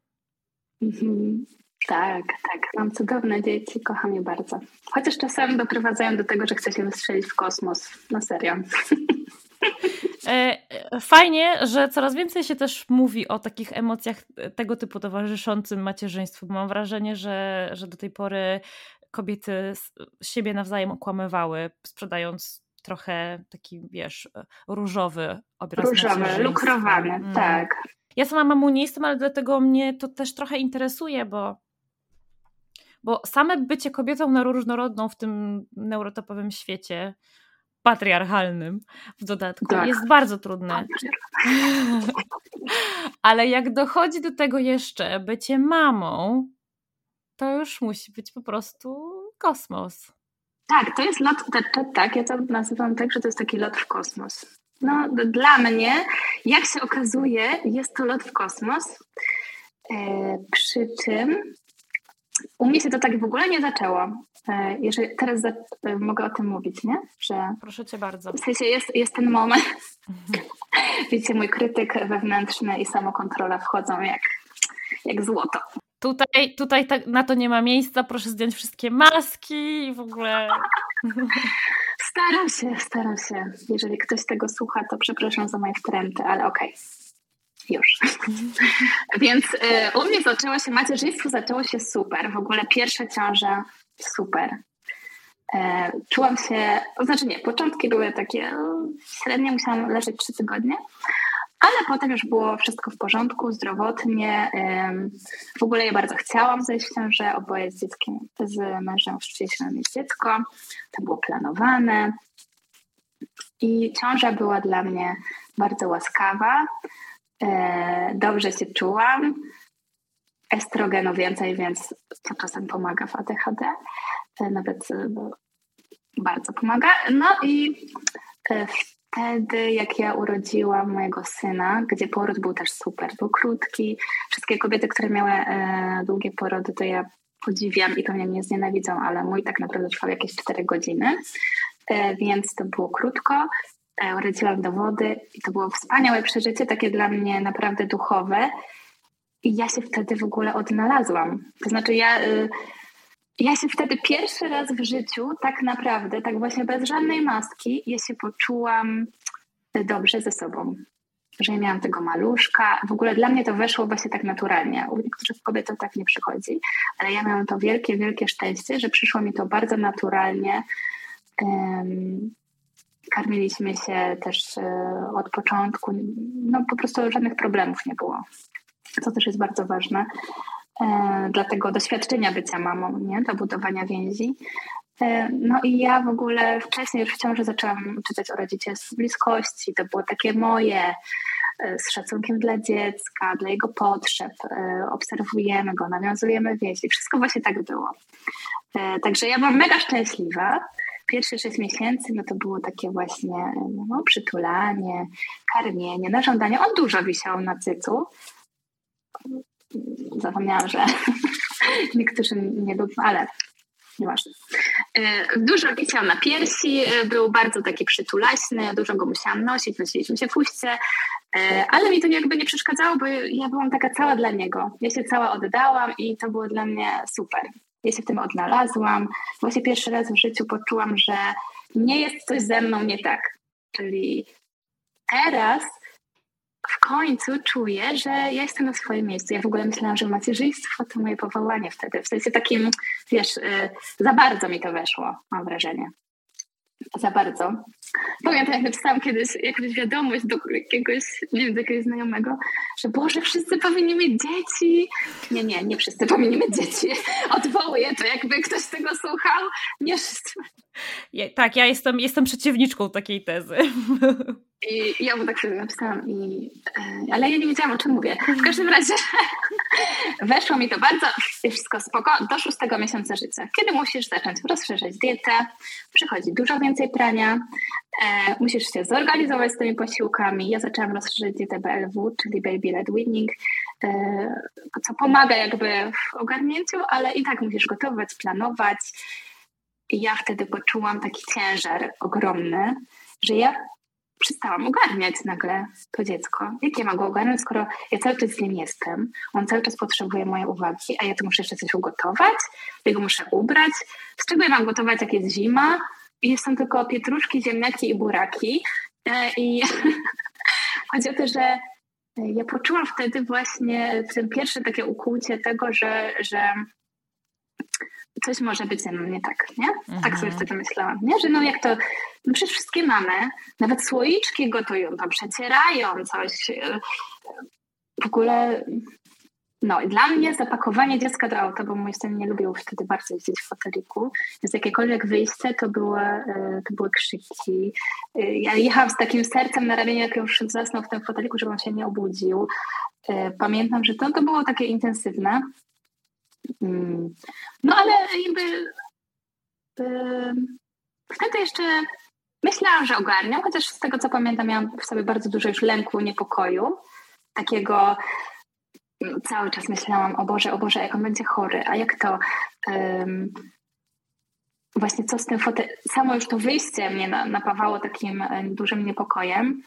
Mhm. Tak, tak. Mam cudowne dzieci, kocham je bardzo. Chociaż czasem doprowadzają do tego, że chcę się wystrzelić w kosmos. Na serio. E, fajnie, że coraz więcej się też mówi o takich emocjach tego typu towarzyszącym macierzyństwu. Mam wrażenie, że, że do tej pory kobiety siebie nawzajem okłamywały, sprzedając trochę taki, wiesz, różowy obraz Różowy, lukrowany, mm. tak. Ja sama mamu nie jestem, ale dlatego mnie to też trochę interesuje, bo bo same bycie kobietą na różnorodną w tym neurotopowym świecie, patriarchalnym w dodatku, tak. jest bardzo trudne. Ale jak dochodzi do tego jeszcze bycie mamą, to już musi być po prostu kosmos. Tak, to jest lot, tak, ja to nazywam tak, że to jest taki lot w kosmos. No, dla mnie, jak się okazuje, jest to lot w kosmos. E, przy czym u mnie się to tak w ogóle nie zaczęło. E, jeżeli teraz za, e, mogę o tym mówić, nie? Że Proszę cię bardzo. W sensie jest, jest ten moment. Mhm. Wiecie, mój krytyk wewnętrzny i samokontrola wchodzą jak, jak złoto. Tutaj, tutaj tak, na to nie ma miejsca, proszę zdjąć wszystkie maski i w ogóle. Staram się, staram się. Jeżeli ktoś tego słucha, to przepraszam za moje wtręty, ale okej. Okay już. Więc y, u mnie zaczęło się, macierzyństwo zaczęło się super. W ogóle pierwsze ciąże super. E, czułam się, znaczy nie, początki były takie, no, średnio musiałam leżeć trzy tygodnie, ale potem już było wszystko w porządku, zdrowotnie. W ogóle ja bardzo chciałam zejść w ciążę, oboje z dzieckiem, z mężem chcieliśmy mieć dziecko. To było planowane. I ciąża była dla mnie bardzo łaskawa. E, dobrze się czułam. Estrogenu więcej, więc to czasem pomaga w ADHD. E, nawet e, bardzo pomaga. No i wtedy, jak ja urodziłam mojego syna, gdzie poród był też super, był krótki. Wszystkie kobiety, które miały długie porody, to ja podziwiam i pewnie mnie znienawidzą, ale mój tak naprawdę trwał jakieś 4 godziny, więc to było krótko. Urodziłam do wody i to było wspaniałe przeżycie, takie dla mnie naprawdę duchowe. I ja się wtedy w ogóle odnalazłam. To znaczy ja, y, ja się wtedy pierwszy raz w życiu tak naprawdę, tak właśnie bez żadnej maski, ja się poczułam dobrze ze sobą. Że ja miałam tego maluszka. W ogóle dla mnie to weszło właśnie tak naturalnie. U niektórych kobiet to tak nie przychodzi, ale ja miałam to wielkie, wielkie szczęście, że przyszło mi to bardzo naturalnie. Karmiliśmy się też e, od początku, no po prostu żadnych problemów nie było. Co też jest bardzo ważne e, dla tego doświadczenia bycia mamą, nie? do budowania więzi. E, no i ja w ogóle wcześniej już w ciąży zaczęłam czytać o rodzicielstwie bliskości. To było takie moje, z szacunkiem dla dziecka, dla jego potrzeb. Obserwujemy go, nawiązujemy więzi. Wszystko właśnie tak było. Także ja byłam mega szczęśliwa pierwsze sześć miesięcy, no to było takie właśnie no, przytulanie, karmienie, na żądanie. On dużo wisiał na cycu. Zapomniałam, że niektórzy nie lubią, ale nieważne. E, dużo wisiał na piersi, e, był bardzo taki przytulaśny, dużo go musiałam nosić, nosiliśmy się w e, ale mi to jakby nie przeszkadzało, bo ja byłam taka cała dla niego. Ja się cała oddałam i to było dla mnie super ja się w tym odnalazłam. Właśnie pierwszy raz w życiu poczułam, że nie jest coś ze mną nie tak. Czyli teraz w końcu czuję, że ja jestem na swoim miejscu. Ja w ogóle myślałam, że macierzyństwo to moje powołanie wtedy. W sensie takim, wiesz, y, za bardzo mi to weszło, mam wrażenie za bardzo. Pamiętam, jak napisałam kiedyś jakąś wiadomość do jakiegoś, nie wiem, do jakiegoś znajomego, że Boże, wszyscy powinni mieć dzieci. Nie, nie, nie wszyscy powinni mieć dzieci. Odwołuję to, jakby ktoś tego słuchał. Nie wszyscy. Tak, ja jestem, jestem przeciwniczką takiej tezy. I ja mu tak sobie napisałam, i, e, ale ja nie wiedziałam, o czym mówię. W każdym razie weszło mi to bardzo, wszystko spoko, do szóstego miesiąca życia, kiedy musisz zacząć rozszerzać dietę, przychodzi dużo więcej prania, e, musisz się zorganizować z tymi posiłkami. Ja zaczęłam rozszerzać dietę BLW, czyli Baby Led Weaning, e, co pomaga jakby w ogarnięciu, ale i tak musisz gotować, planować. I ja wtedy poczułam taki ciężar ogromny, że ja przestałam ogarniać nagle to dziecko. Jak ja mogę ogarnąć, skoro ja cały czas z nim jestem, on cały czas potrzebuje mojej uwagi, a ja tu muszę jeszcze coś ugotować, ja go muszę ubrać. Z czego ja mam gotować, jak jest zima? I są tylko pietruszki, ziemniaki i buraki. I chodzi o to, że ja poczułam wtedy właśnie ten pierwsze takie ukłucie tego, że, że coś może być ze mną nie tak, nie? Mhm. Tak sobie mhm. wtedy myślałam, nie? Że no jak to, no przecież wszystkie mamy, nawet słoiczki gotują, tam przecierają coś. W ogóle no i dla mnie zapakowanie dziecka do auta, bo mój syn nie lubił wtedy bardzo jeździć w foteliku, więc jakiekolwiek wyjście to były, e, to były krzyki. E, ja jechałam z takim sercem na ramieniu, jak już zasnął w tym foteliku, żeby on się nie obudził. Pamiętam, że to, to było takie intensywne. Mm. No ale jakby wtedy jeszcze myślałam, że ogarniam, chociaż z tego co pamiętam miałam w sobie bardzo dużo już lęku, niepokoju, takiego cały czas myślałam, o Boże, o Boże, jak on będzie chory, a jak to... Um, właśnie co z tym samo już to wyjście mnie napawało takim dużym niepokojem,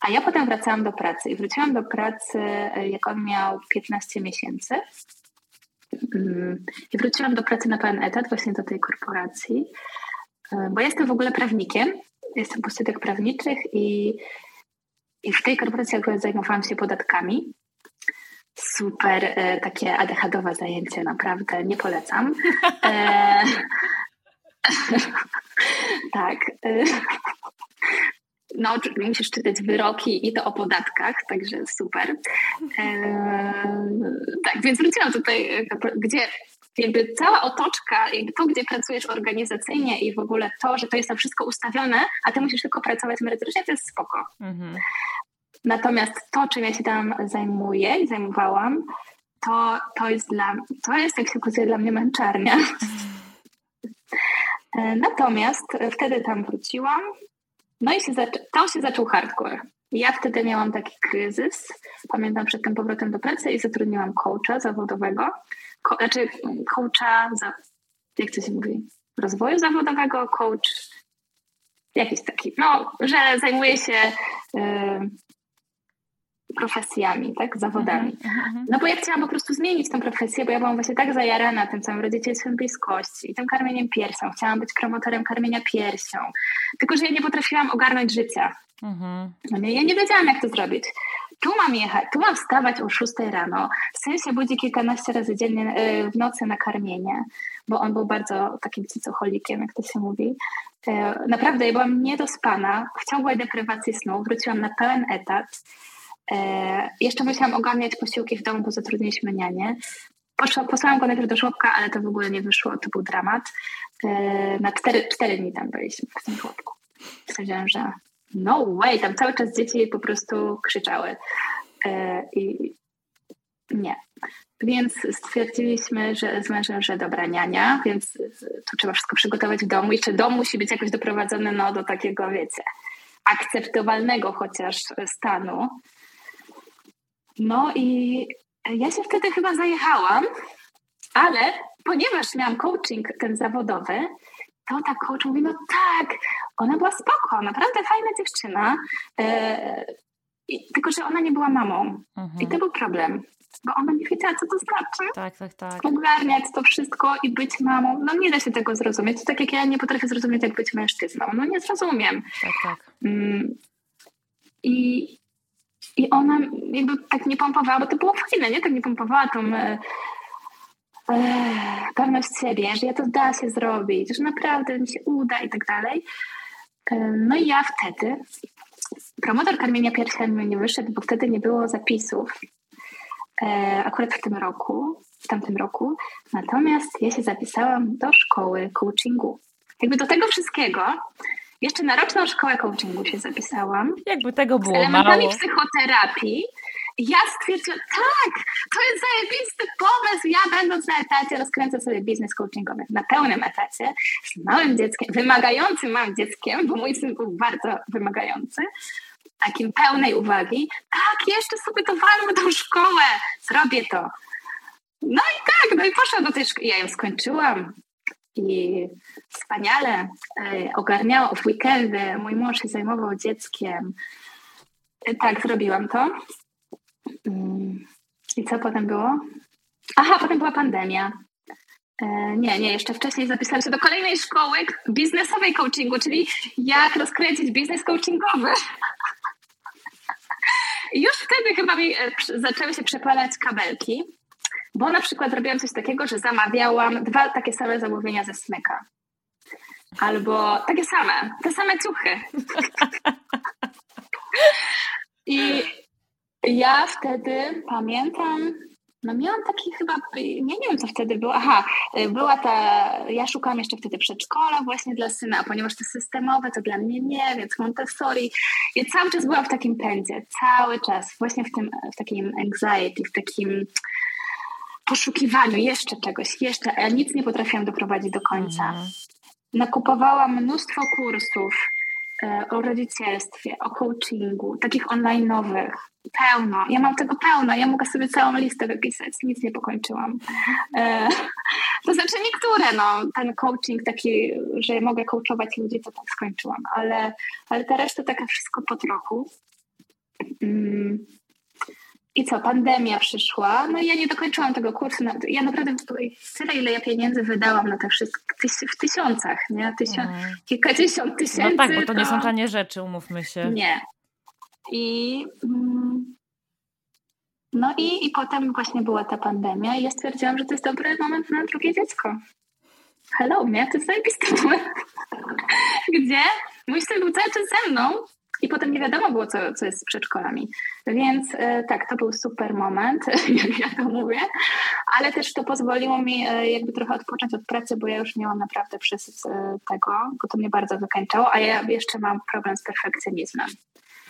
a ja potem wracałam do pracy i wróciłam do pracy, e, jak on miał 15 miesięcy. I wróciłam do pracy na pełen etat, właśnie do tej korporacji, e, bo jestem w ogóle prawnikiem, jestem po studiach prawniczych i, i w tej korporacji akurat zajmowałam się podatkami super e, takie ADHDowe zajęcie, naprawdę nie polecam. E, tak. E, no, musisz czytać wyroki i to o podatkach, także super. E, tak, więc wróciłam tutaj, gdzie jakby cała otoczka, jakby to, gdzie pracujesz organizacyjnie i w ogóle to, że to jest tam wszystko ustawione, a ty musisz tylko pracować merytorycznie, to jest spoko. Mhm. Natomiast to, czym ja się tam zajmuję i zajmowałam, to, to jest dla to jest, jak się okazuje, dla mnie męczarnia. E, natomiast wtedy tam wróciłam, no i się to się zaczął hardcore. Ja wtedy miałam taki kryzys, pamiętam przed tym powrotem do pracy i zatrudniłam coacha zawodowego, Ko, znaczy coacha, za, jak to się mówi, rozwoju zawodowego, coach jakiś taki, no, że zajmuje się y, profesjami, tak, zawodami. Mhm, mhm, mhm. No bo ja chciałam po prostu zmienić tę profesję, bo ja byłam właśnie tak zajarana tym całym rodzicielstwem bliskości i tym karmieniem piersią. Chciałam być promotorem karmienia piersią. Tylko, że ja nie potrafiłam ogarnąć życia. No nie, ja nie wiedziałam, jak to zrobić. Tu mam jechać, tu mam wstawać o 6 rano. Syn się budzi kilkanaście razy dziennie e, w nocy na karmienie, bo on był bardzo takim cicocholikiem, jak to się mówi. E, naprawdę, ja byłam niedospana, w ciągłej deprywacji snu, wróciłam na pełen etat. E, jeszcze musiałam ogarniać posiłki w domu, bo zatrudniliśmy nianie. Posłałam go najpierw do żłobka, ale to w ogóle nie wyszło, to był dramat. E, na cztery, cztery dni tam byliśmy w tym żłobku. Stwierdziłam, że no way, tam cały czas dzieci po prostu krzyczały. E, I nie. Więc stwierdziliśmy, że z mężem, że dobra niania, więc tu trzeba wszystko przygotować w domu. Jeszcze dom musi być jakoś doprowadzony no, do takiego, wiecie, akceptowalnego chociaż stanu. No i ja się wtedy chyba zajechałam, ale ponieważ miałam coaching ten zawodowy, to ta coach mówi, no tak, ona była spoko, naprawdę fajna dziewczyna, yy, tylko że ona nie była mamą. Mhm. I to był problem, bo ona nie wiedziała, co to znaczy. Tak, tak, tak. Ogarniać to wszystko i być mamą. No nie da się tego zrozumieć. Tak jak ja nie potrafię zrozumieć, jak być mężczyzną. No nie zrozumiem. Tak, tak. Mm, I i ona jakby tak nie pompowała, bo to było fajne, nie? Tak nie pompowała tą e, e, pewność siebie, że ja to da się zrobić, że naprawdę mi się uda i tak dalej. E, no i ja wtedy, promotor karmienia piersiami nie wyszedł, bo wtedy nie było zapisów. E, akurat w tym roku, w tamtym roku. Natomiast ja się zapisałam do szkoły coachingu. Jakby do tego wszystkiego jeszcze na roczną szkołę coachingu się zapisałam. Jakby tego było Z elementami mało. psychoterapii. Ja stwierdziłam, tak, to jest zajebisty pomysł. Ja będąc na etacie rozkręcę sobie biznes coachingowy na pełnym etacie z małym dzieckiem, wymagającym małym dzieckiem, bo mój syn był bardzo wymagający takim pełnej uwagi. Tak, jeszcze sobie to walmy tą szkołę, zrobię to. No i tak, no i poszłam do tej szkoły. Ja ją skończyłam i wspaniale e, ogarniała w weekendy. Mój mąż się zajmował dzieckiem. E, tak, zrobiłam to. Mm. I co potem było? Aha, potem była pandemia. E, nie, nie, jeszcze wcześniej zapisałam się do kolejnej szkoły biznesowej coachingu, czyli jak rozkręcić biznes coachingowy. Już wtedy chyba mi zaczęły się przepalać kabelki, bo na przykład robiłam coś takiego, że zamawiałam dwa takie same zamówienia ze smyka. Albo takie same, te same ciuchy. I ja wtedy pamiętam, no miałam taki chyba, nie, nie wiem co wtedy było, aha, była ta, ja szukałam jeszcze wtedy przedszkola właśnie dla syna, ponieważ to systemowe to dla mnie nie, więc Montessori. Ja cały czas byłam w takim pędzie, cały czas, właśnie w tym, w takim anxiety, w takim poszukiwaniu jeszcze czegoś, jeszcze, ja nic nie potrafiłam doprowadzić do końca. Mhm. Nakupowałam mnóstwo kursów, E, o rodzicielstwie, o coachingu, takich online'owych. Pełno. Ja mam tego pełno. Ja mogę sobie całą listę wypisać. Nic nie pokończyłam. E, to znaczy niektóre, no. Ten coaching taki, że mogę coachować ludzi, to tak skończyłam. Ale, ale ta reszta taka wszystko po trochu. Mm. I co, pandemia przyszła, no i ja nie dokończyłam tego kursu. Ja naprawdę tyle, ile ja pieniędzy wydałam na te wszystkie, w tysiącach, nie? Mm. Kilkadziesiąt tysięcy. No tak, bo to, to, nie są tanie rzeczy, umówmy się. Nie. I... Mm, no i, i potem właśnie była ta pandemia i ja stwierdziłam, że to jest dobry moment na drugie dziecko. Hello, mnie to jest zajebisty moment. Gdzie mój syn był cały czas ze mną, i potem nie wiadomo było, co, co jest z przedszkolami. Więc e, tak, to był super moment, jak ja to mówię, ale też to pozwoliło mi e, jakby trochę odpocząć od pracy, bo ja już miałam naprawdę przez e, tego, bo to mnie bardzo wykańczało, a ja jeszcze mam problem z perfekcjonizmem.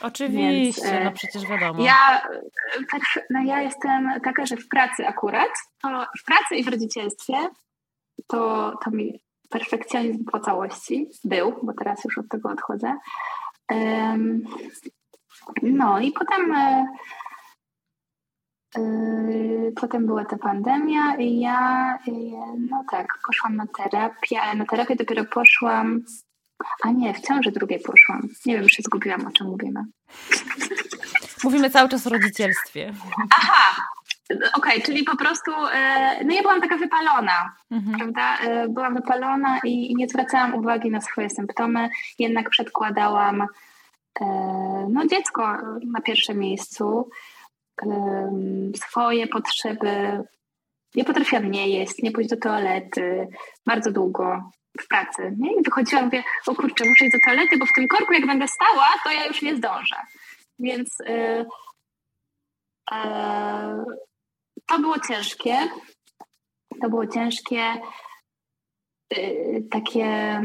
Oczywiście, Więc, no przecież wiadomo. Ja, tak, no ja jestem taka, że w pracy akurat, to w pracy i w rodzicielstwie to, to mi perfekcjonizm po całości był, bo teraz już od tego odchodzę, no i potem e, e, Potem była ta pandemia i ja, e, no tak, poszłam na terapię, ale na terapię dopiero poszłam, a nie, w ciąży drugiej poszłam. Nie wiem, już się zgubiłam, o czym mówimy. Mówimy cały czas o rodzicielstwie. Aha, Okej, okay, czyli po prostu, no ja byłam taka wypalona, mhm. prawda? Byłam wypalona i nie zwracałam uwagi na swoje symptomy, jednak przedkładałam no, dziecko na pierwszym miejscu, swoje potrzeby. Nie potrafiłam nie jeść, nie pójść do toalety bardzo długo w pracy. Nie? I wychodziłam mówię, o kurczę, muszę iść do toalety, bo w tym korku jak będę stała, to ja już nie zdążę. Więc yy, to było ciężkie. To było ciężkie. Yy, takie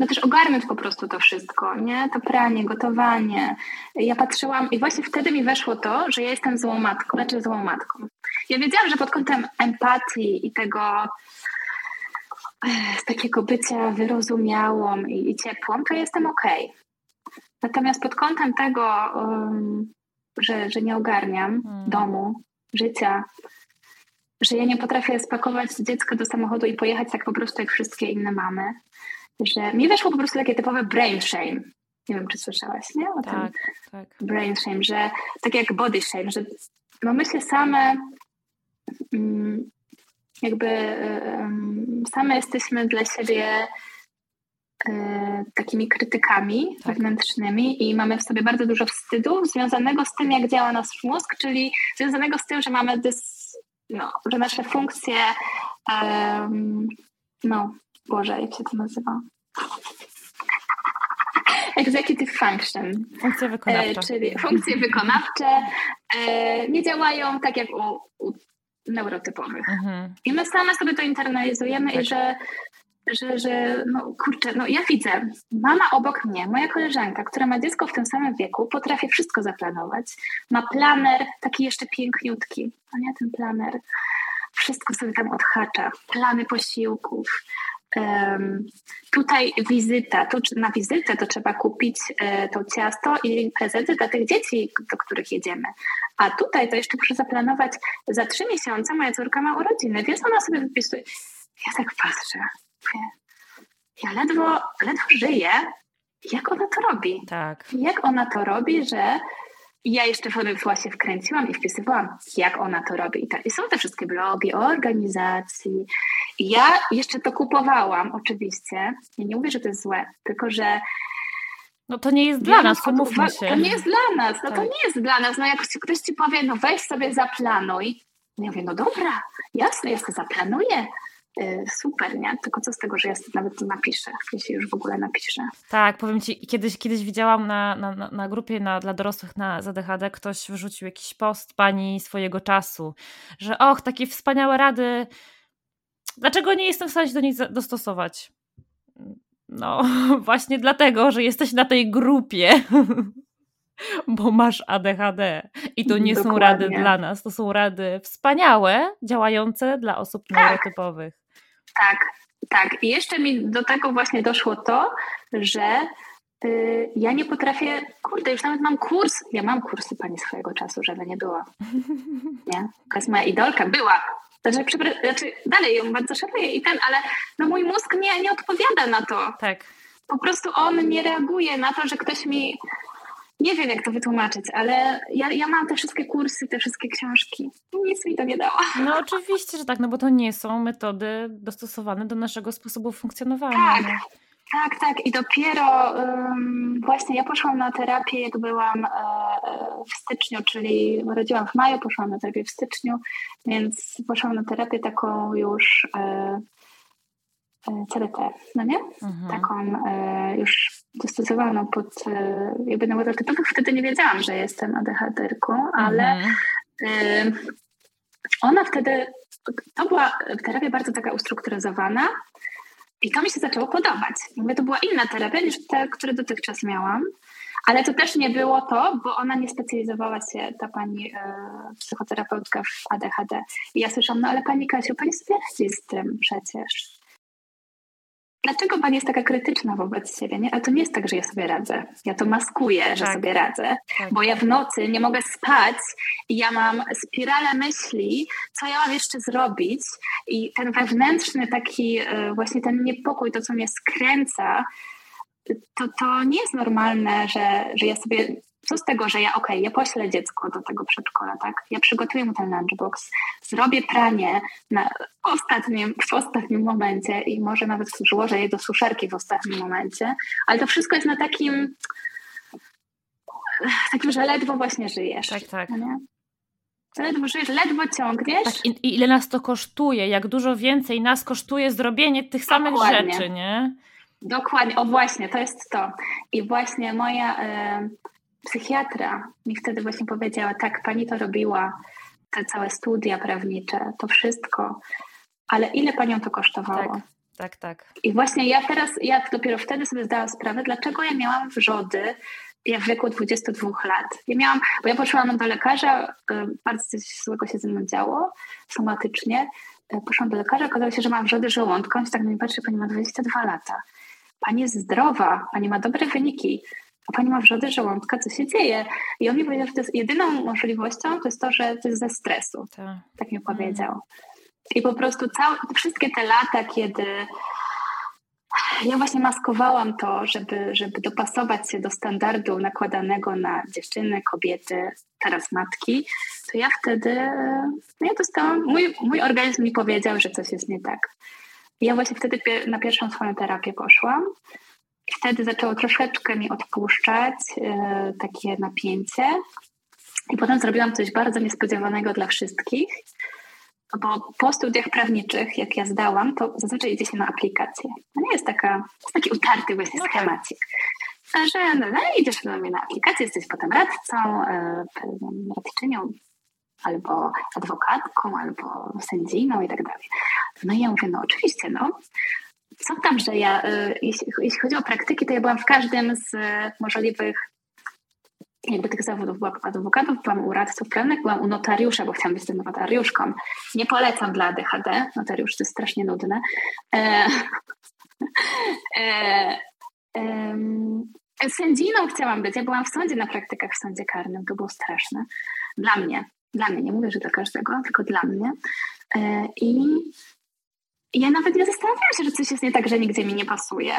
no też ogarnąć po prostu to wszystko, nie? To pranie, gotowanie. Ja patrzyłam i właśnie wtedy mi weszło to, że ja jestem złą matką, znaczy złą matką. Ja wiedziałam, że pod kątem empatii i tego z takiego bycia wyrozumiałą i, i ciepłą, to jestem okej. Okay. Natomiast pod kątem tego, um, że, że nie ogarniam hmm. domu, życia, że ja nie potrafię spakować dziecka do samochodu i pojechać tak po prostu jak wszystkie inne mamy, że mi weszło po prostu takie typowe brain shame. Nie wiem, czy słyszałaś, nie? O tak, tym tak. brain shame, że tak jak body shame, że no my się same mm, jakby same jesteśmy dla siebie takimi krytykami tak. wewnętrznymi i mamy w sobie bardzo dużo wstydu związanego z tym, jak działa nasz mózg, czyli związanego z tym, że mamy dys, no, że nasze funkcje um, no, Boże, jak się to nazywa? Executive function. Funkcje wykonawcze. E, czyli funkcje wykonawcze e, nie działają tak jak u, u neurotypowych. Mhm. I my same sobie to internalizujemy tak. i że, że, że no kurczę, no ja widzę, mama obok mnie, moja koleżanka, która ma dziecko w tym samym wieku, potrafi wszystko zaplanować. Ma planer taki jeszcze piękniutki, a nie ten planer. Wszystko sobie tam odhacza. Plany posiłków, Tutaj wizyta, to na wizytę to trzeba kupić e, to ciasto i prezenty dla tych dzieci, do których jedziemy. A tutaj to jeszcze muszę zaplanować za trzy miesiące, moja córka ma urodziny, więc ona sobie wypisuje. Ja tak patrzę, ja ledwo, ledwo żyję, jak ona to robi. Tak. Jak ona to robi, że ja jeszcze w się wkręciłam i wpisywałam, jak ona to robi. I, ta, I są te wszystkie blogi o organizacji. I ja jeszcze to kupowałam, oczywiście. Ja nie mówię, że to jest złe, tylko że no to nie jest dla nas, pomówmy się. To nie jest dla nas, no tak. to nie jest dla nas. No jak ktoś ci powie, no weź sobie zaplanuj. No ja mówię, no dobra, jasne, ja sobie zaplanuję. Y, super, nie? Tylko co z tego, że ja nawet to napiszę, jeśli już w ogóle napiszę. Tak, powiem Ci, kiedyś, kiedyś widziałam na, na, na grupie na, dla dorosłych na ZDHD, ktoś wrzucił jakiś post pani swojego czasu, że och, takie wspaniałe rady, dlaczego nie jestem w stanie się do nich dostosować? No, właśnie dlatego, że jesteś na tej grupie. Bo masz ADHD. I to nie Dokładnie. są rady dla nas, to są rady wspaniałe, działające dla osób tak. neurotypowych. Tak, tak. I jeszcze mi do tego właśnie doszło to, że y, ja nie potrafię, kurde, już nawet mam kurs, ja mam kursy pani swojego czasu, żeby nie było. Nie? To jest moja idolka, była. Znaczy, znaczy dalej ją bardzo szanuję i ten, ale no mój mózg nie, nie odpowiada na to. Tak. Po prostu on nie reaguje na to, że ktoś mi nie wiem, jak to wytłumaczyć, ale ja, ja mam te wszystkie kursy, te wszystkie książki. Nic mi to nie dało. No oczywiście, że tak, no bo to nie są metody dostosowane do naszego sposobu funkcjonowania. Tak, no. tak, tak. I dopiero um, właśnie ja poszłam na terapię, jak byłam e, w styczniu, czyli urodziłam w maju, poszłam na terapię w styczniu, więc poszłam na terapię taką już e, e CBT, no nie? Mhm. Taką e, już dostosowaną pod e, jakby neurotypowych. Wtedy nie wiedziałam, że jestem ADHD-ką, ale mhm. ona wtedy, to była terapia bardzo taka ustrukturyzowana i to mi się zaczęło podobać. Jakby to była inna terapia niż te, które dotychczas miałam. Ale to też nie było to, bo ona nie specjalizowała się, ta pani e, psychoterapeutka w ADHD. I ja słyszałam, no ale pani Kasiu, pani sobie radzi z tym przecież dlaczego pani jest taka krytyczna wobec siebie? Nie? A to nie jest tak, że ja sobie radzę. Ja to maskuję, że tak. sobie radzę, tak. bo ja w nocy nie mogę spać i ja mam spiralę myśli, co ja mam jeszcze zrobić i ten wewnętrzny taki e, właśnie ten niepokój, to co mnie skręca, to, to nie jest normalne, że, że ja sobie co z tego, że ja, okej, okay, ja poślę dziecko do tego przedszkola, tak? Ja przygotuję mu ten lunchbox, zrobię pranie na ostatnim, w ostatnim momencie i może nawet złożę je do suszerki w ostatnim momencie, ale to wszystko jest na takim, takim, że ledwo właśnie żyjesz. Tak, tak. No ledwo żyjesz, ledwo ciągniesz. Tak, i ile nas to kosztuje, jak dużo więcej nas kosztuje zrobienie tych samych Dokładnie. rzeczy, nie? Dokładnie, o właśnie, to jest to. I właśnie moja y, psychiatra mi wtedy właśnie powiedziała, tak, pani to robiła, te całe studia prawnicze, to wszystko, ale ile panią to kosztowało? Tak. Tak, tak. I właśnie ja teraz, ja dopiero wtedy sobie zdałam sprawę, dlaczego ja miałam wrzody ja w wieku 22 lat. Ja miałam, bo ja poszłam do lekarza, y, bardzo coś złego się ze mną działo, somatycznie. Y, poszłam do lekarza, okazało się, że mam wrzody żołądka. On się tak na mnie patrzy, pani ma 22 lata. Pani jest zdrowa, pani ma dobre wyniki a pani ma wrzody żołądka, co się dzieje? I on mi powiedział, że to jest jedyną możliwością, to jest to, że to jest ze stresu. Tak, tak mi powiedział. Mm. I po prostu całe, wszystkie te lata, kiedy ja właśnie maskowałam to, żeby, żeby dopasować się do standardu nakładanego na dziewczyny, kobiety, teraz matki, to ja wtedy, no ja dostałam, mój, mój organizm mi powiedział, że coś jest nie tak. I ja właśnie wtedy na pierwszą swoją terapię poszłam wtedy zaczęło troszeczkę mi odpuszczać e, takie napięcie. I potem zrobiłam coś bardzo niespodziewanego dla wszystkich, bo po studiach prawniczych, jak ja zdałam, to zazwyczaj idzie się na aplikację. To nie jest taka, jest taki utarty właśnie okay. schemacik. Że no, no, idziesz do mnie na aplikację, jesteś potem radcą, e, radczynią, albo adwokatką, albo sędziną i tak dalej. No i ja mówię, no oczywiście, no co tam, że ja, y, jeśli, chodzi o praktyki, to ja byłam w każdym z możliwych jakby tych zawodów. Byłam adwokatów, byłam u radców prawnych, byłam u notariusza, bo chciałam być tym notariuszką. Nie polecam dla ADHD, notariusz to jest strasznie nudne. E, e, e, sędziną chciałam być. Ja byłam w sądzie na praktykach w sądzie karnym. To było straszne. Dla mnie. Dla mnie. Nie mówię, że dla każdego, tylko dla mnie. E, I ja nawet nie zastanawiałam się, że coś jest nie tak, że nigdzie mi nie pasuje.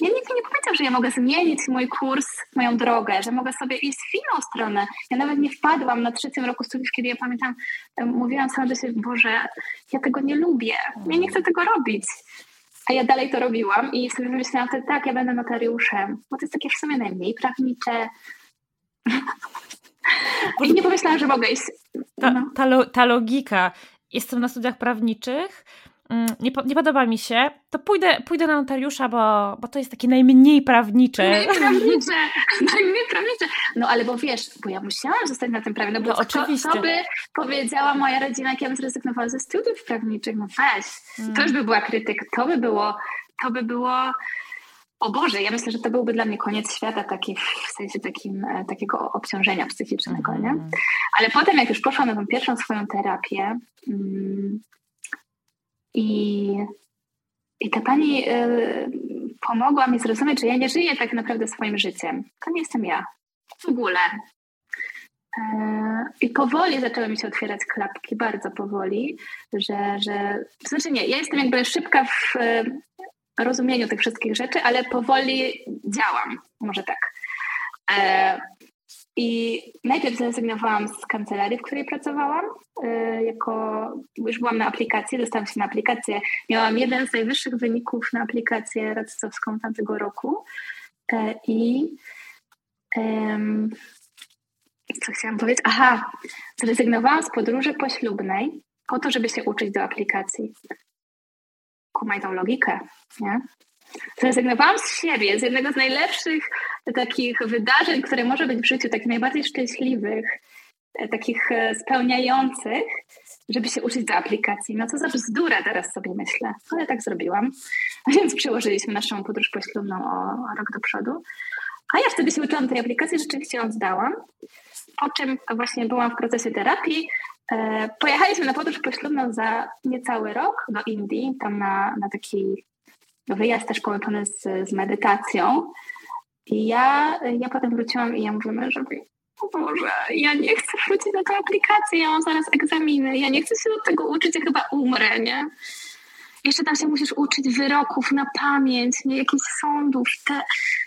ja nikt mi nie powiedział, że ja mogę zmienić mój kurs, moją drogę, że mogę sobie iść w inną stronę. Ja nawet nie wpadłam na trzecim roku studiów, kiedy ja pamiętam, mówiłam sama do siebie, Boże, ja tego nie lubię, ja nie chcę tego robić. A ja dalej to robiłam i sobie wymyślałam wtedy, tak, ja będę notariuszem, bo to jest takie w sumie najmniej prawnicze. I nie pomyślałam, że mogę iść. Ta, no. ta, ta logika. Jestem na studiach prawniczych, Mm, nie, nie, podoba mi się, to pójdę, pójdę na notariusza, bo, bo to jest takie najmniej prawnicze. Najmniej prawnicze, najmniej prawnicze. No ale bo wiesz, bo ja musiałam zostać na tym prawie, no bo no, oczywiście. co by powiedziała moja rodzina, jak ja bym zrezygnowała ze studiów prawniczych, no weź, hmm. to już by była krytyka, to by było, to by było o Boże, ja myślę, że to byłby dla mnie koniec świata taki, w sensie takim, e, takiego obciążenia psychicznego, nie? Mhm. Ale potem, jak już poszłam na tą pierwszą swoją terapię, mm, i, i ta pani y, pomogła mi zrozumieć, że ja nie żyję tak naprawdę swoim życiem. To nie jestem ja. W ogóle. Y, I powoli zaczęły mi się otwierać klapki, bardzo powoli, że, że to znaczy nie, ja jestem jakby szybka w y, rozumieniu tych wszystkich rzeczy, ale powoli działam, może tak. I najpierw zrezygnowałam z kancelarii, w której pracowałam. Y, jako, już byłam na aplikacji, dostałam się na aplikację. Miałam jeden z najwyższych wyników na aplikację radcowską tamtego roku. Y, I co chciałam powiedzieć? Aha, zrezygnowałam z podróży poślubnej po to, żeby się uczyć do aplikacji. Kumaj tą logikę, nie? Zrezygnowałam z siebie, z jednego z najlepszych takich wydarzeń, które może być w życiu, takich najbardziej szczęśliwych, e, takich e, spełniających, żeby się uczyć do aplikacji. No co za bzdura teraz sobie myślę. Ale tak zrobiłam. Więc przełożyliśmy naszą podróż poślubną o, o rok do przodu. A ja wtedy się uczyłam tej aplikacji, rzeczywiście ją zdałam. Po czym właśnie byłam w procesie terapii. E, pojechaliśmy na podróż poślubną za niecały rok do Indii, tam na, na taki wyjazd też połączony z, z medytacją. I ja, ja potem wróciłam i ja mówię mężowi, o Boże, ja nie chcę wrócić na tę aplikację, ja mam zaraz egzaminy, ja nie chcę się do tego uczyć, ja chyba umrę, nie? Jeszcze tam się musisz uczyć wyroków na pamięć, nie jakichś sądów, te...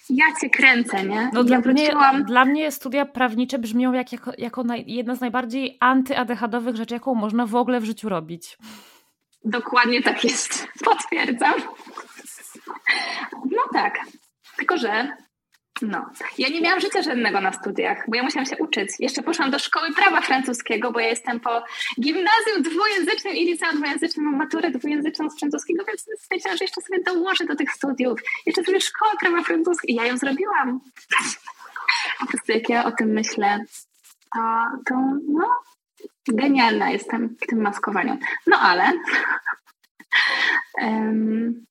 ja cię kręcę, nie? No dla, wróciłam... mnie, dla mnie studia prawnicze brzmią jak, jako, jako naj, jedna z najbardziej antyadechadowych rzeczy, jaką można w ogóle w życiu robić. Dokładnie tak jest, potwierdzam. No tak, tylko że no. Ja nie miałam życia żadnego na studiach, bo ja musiałam się uczyć. Jeszcze poszłam do szkoły prawa francuskiego, bo ja jestem po gimnazjum dwujęzycznym i liceum dwujęzycznym, mam maturę dwujęzyczną z francuskiego, więc stwierdziłam, że jeszcze sobie dołożę do tych studiów. Jeszcze sobie szkołę prawa francuskiego i ja ją zrobiłam. po prostu jak ja o tym myślę, to, to no, genialna jestem w tym maskowaniu. No ale... um,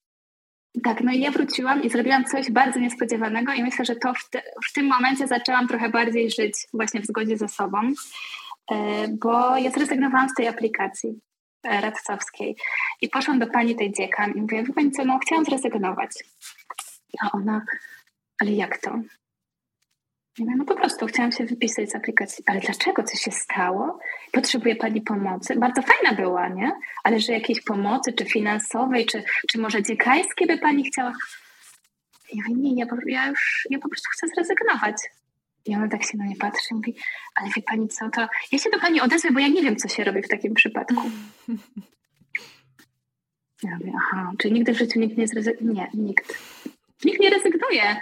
Tak, no i ja wróciłam i zrobiłam coś bardzo niespodziewanego i myślę, że to w, te, w tym momencie zaczęłam trochę bardziej żyć właśnie w zgodzie ze sobą, e, bo ja zrezygnowałam z tej aplikacji e, radcowskiej i poszłam do pani tej dziekan i mówię, wie pani co, no chciałam zrezygnować. A ona, ale jak to? No po prostu chciałam się wypisać z aplikacji. Ale dlaczego? Co się stało? Potrzebuje Pani pomocy? Bardzo fajna była, nie? Ale że jakiejś pomocy, czy finansowej, czy, czy może dziekańskie by Pani chciała? Ja mówię, nie, ja, ja już, ja po prostu chcę zrezygnować. I ona tak się na mnie patrzy i mówi, ale wie Pani co, to ja się do Pani odezwę, bo ja nie wiem, co się robi w takim przypadku. Ja mówię, aha, czy nigdy w życiu nikt nie zrezygnuje? Nie, nikt. Nikt nie rezygnuje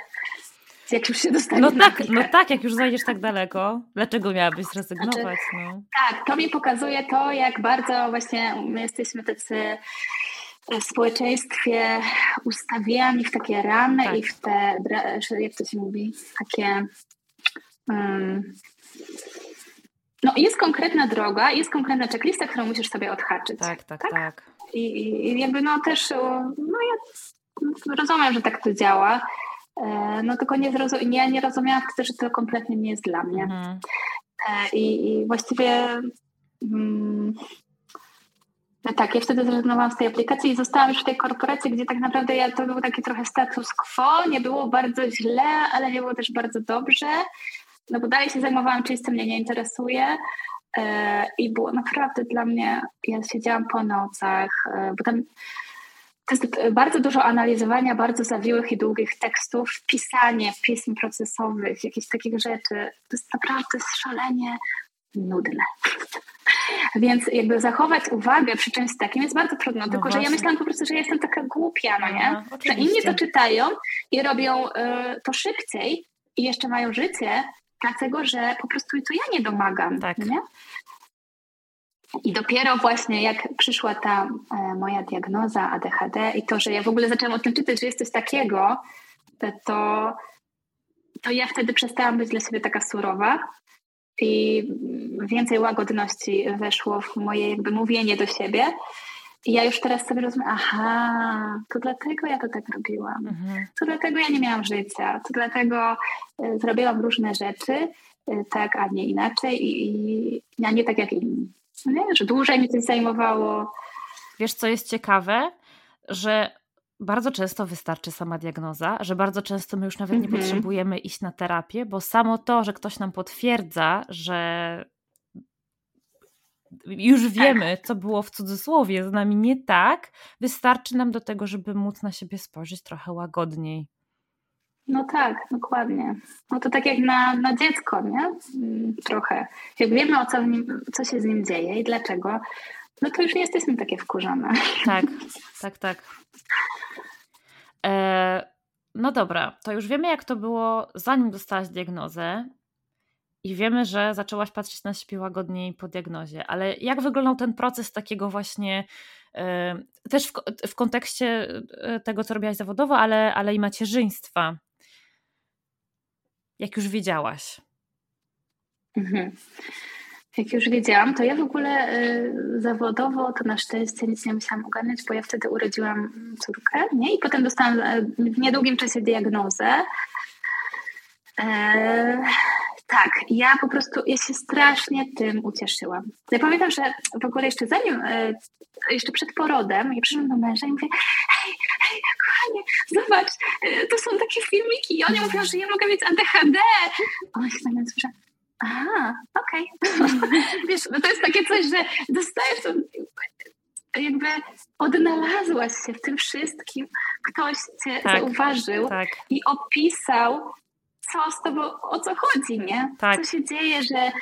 jak już się dostanie no tak, no tak, jak już zajdziesz tak daleko, dlaczego miałabyś zrezygnować? Znaczy, no? Tak, to mi pokazuje to, jak bardzo właśnie my jesteśmy tacy w społeczeństwie ustawiani w takie ramy tak. i w te, jak to się mówi, takie... Um, no jest konkretna droga, jest konkretna checklista, którą musisz sobie odhaczyć. Tak, tak, tak. tak. I, I jakby no też, no ja rozumiem, że tak to działa, no tylko nie, zrozum- nie, nie rozumiałam wtedy, że to kompletnie nie jest dla mnie. Mhm. E, I, I, właściwie mm, no tak, ja wtedy zrezygnowałam z tej aplikacji i zostałam już w tej korporacji, gdzie tak naprawdę ja, to był taki trochę status quo, nie było bardzo źle, ale nie było też bardzo dobrze, no bo dalej się zajmowałam czymś, co mnie nie interesuje e, i było naprawdę dla mnie, ja siedziałam po nocach, bo tam to jest bardzo dużo analizowania bardzo zawiłych i długich tekstów, pisanie pism procesowych, jakichś takich rzeczy. To jest naprawdę szalenie nudne. Więc jakby zachować uwagę przy czymś takim jest bardzo trudno. No tylko, właśnie. że ja myślałam po prostu, że jestem taka głupia, no nie? No, że inni to czytają i robią y, to szybciej i jeszcze mają życie, dlatego że po prostu to ja nie domagam. Tak. Nie? I dopiero właśnie jak przyszła ta e, moja diagnoza ADHD i to, że ja w ogóle zaczęłam o tym czytać, że jest coś takiego, to, to ja wtedy przestałam być dla siebie taka surowa i więcej łagodności weszło w moje jakby mówienie do siebie. I ja już teraz sobie rozumiem, aha, to dlatego ja to tak robiłam. Mhm. To dlatego ja nie miałam życia. To dlatego y, zrobiłam różne rzeczy y, tak, a nie inaczej i, i a nie tak jak inni. Nie, że dłużej mi coś zajmowało. Wiesz, co jest ciekawe? Że bardzo często wystarczy sama diagnoza, że bardzo często my już nawet nie mhm. potrzebujemy iść na terapię, bo samo to, że ktoś nam potwierdza, że już tak. wiemy, co było w cudzysłowie z nami nie tak, wystarczy nam do tego, żeby móc na siebie spojrzeć trochę łagodniej. No tak, dokładnie. No to tak jak na, na dziecko, nie? Mm, trochę. Jak wiemy, o co, nim, co się z nim dzieje i dlaczego, no to już nie jesteśmy takie wkurzone. Tak, tak, tak. E, no dobra, to już wiemy, jak to było, zanim dostałaś diagnozę. I wiemy, że zaczęłaś patrzeć na siebie łagodniej po diagnozie, ale jak wyglądał ten proces takiego właśnie, e, też w, w kontekście e, tego, co robiłaś zawodowo, ale, ale i macierzyństwa? Jak już wiedziałaś? Mhm jak już wiedziałam, to ja w ogóle y, zawodowo to na szczęście nic nie musiałam ogarniać, bo ja wtedy urodziłam córkę, nie? I potem dostałam e, w niedługim czasie diagnozę. E, tak, ja po prostu, ja się strasznie tym ucieszyłam. Ja pamiętam, że w ogóle jeszcze zanim, e, jeszcze przed porodem, ja przyszłam do męża i mówię, hej, zobacz, e, to są takie filmiki i oni mówią, że ja mogę mieć ADHD. On się na mnie Aha, okej. Okay. Wiesz, no to jest takie coś, że dostajesz to, jakby odnalazłaś się w tym wszystkim. Ktoś cię tak, zauważył tak. i opisał, co z tobą, o co chodzi, nie? Tak. Co się dzieje, że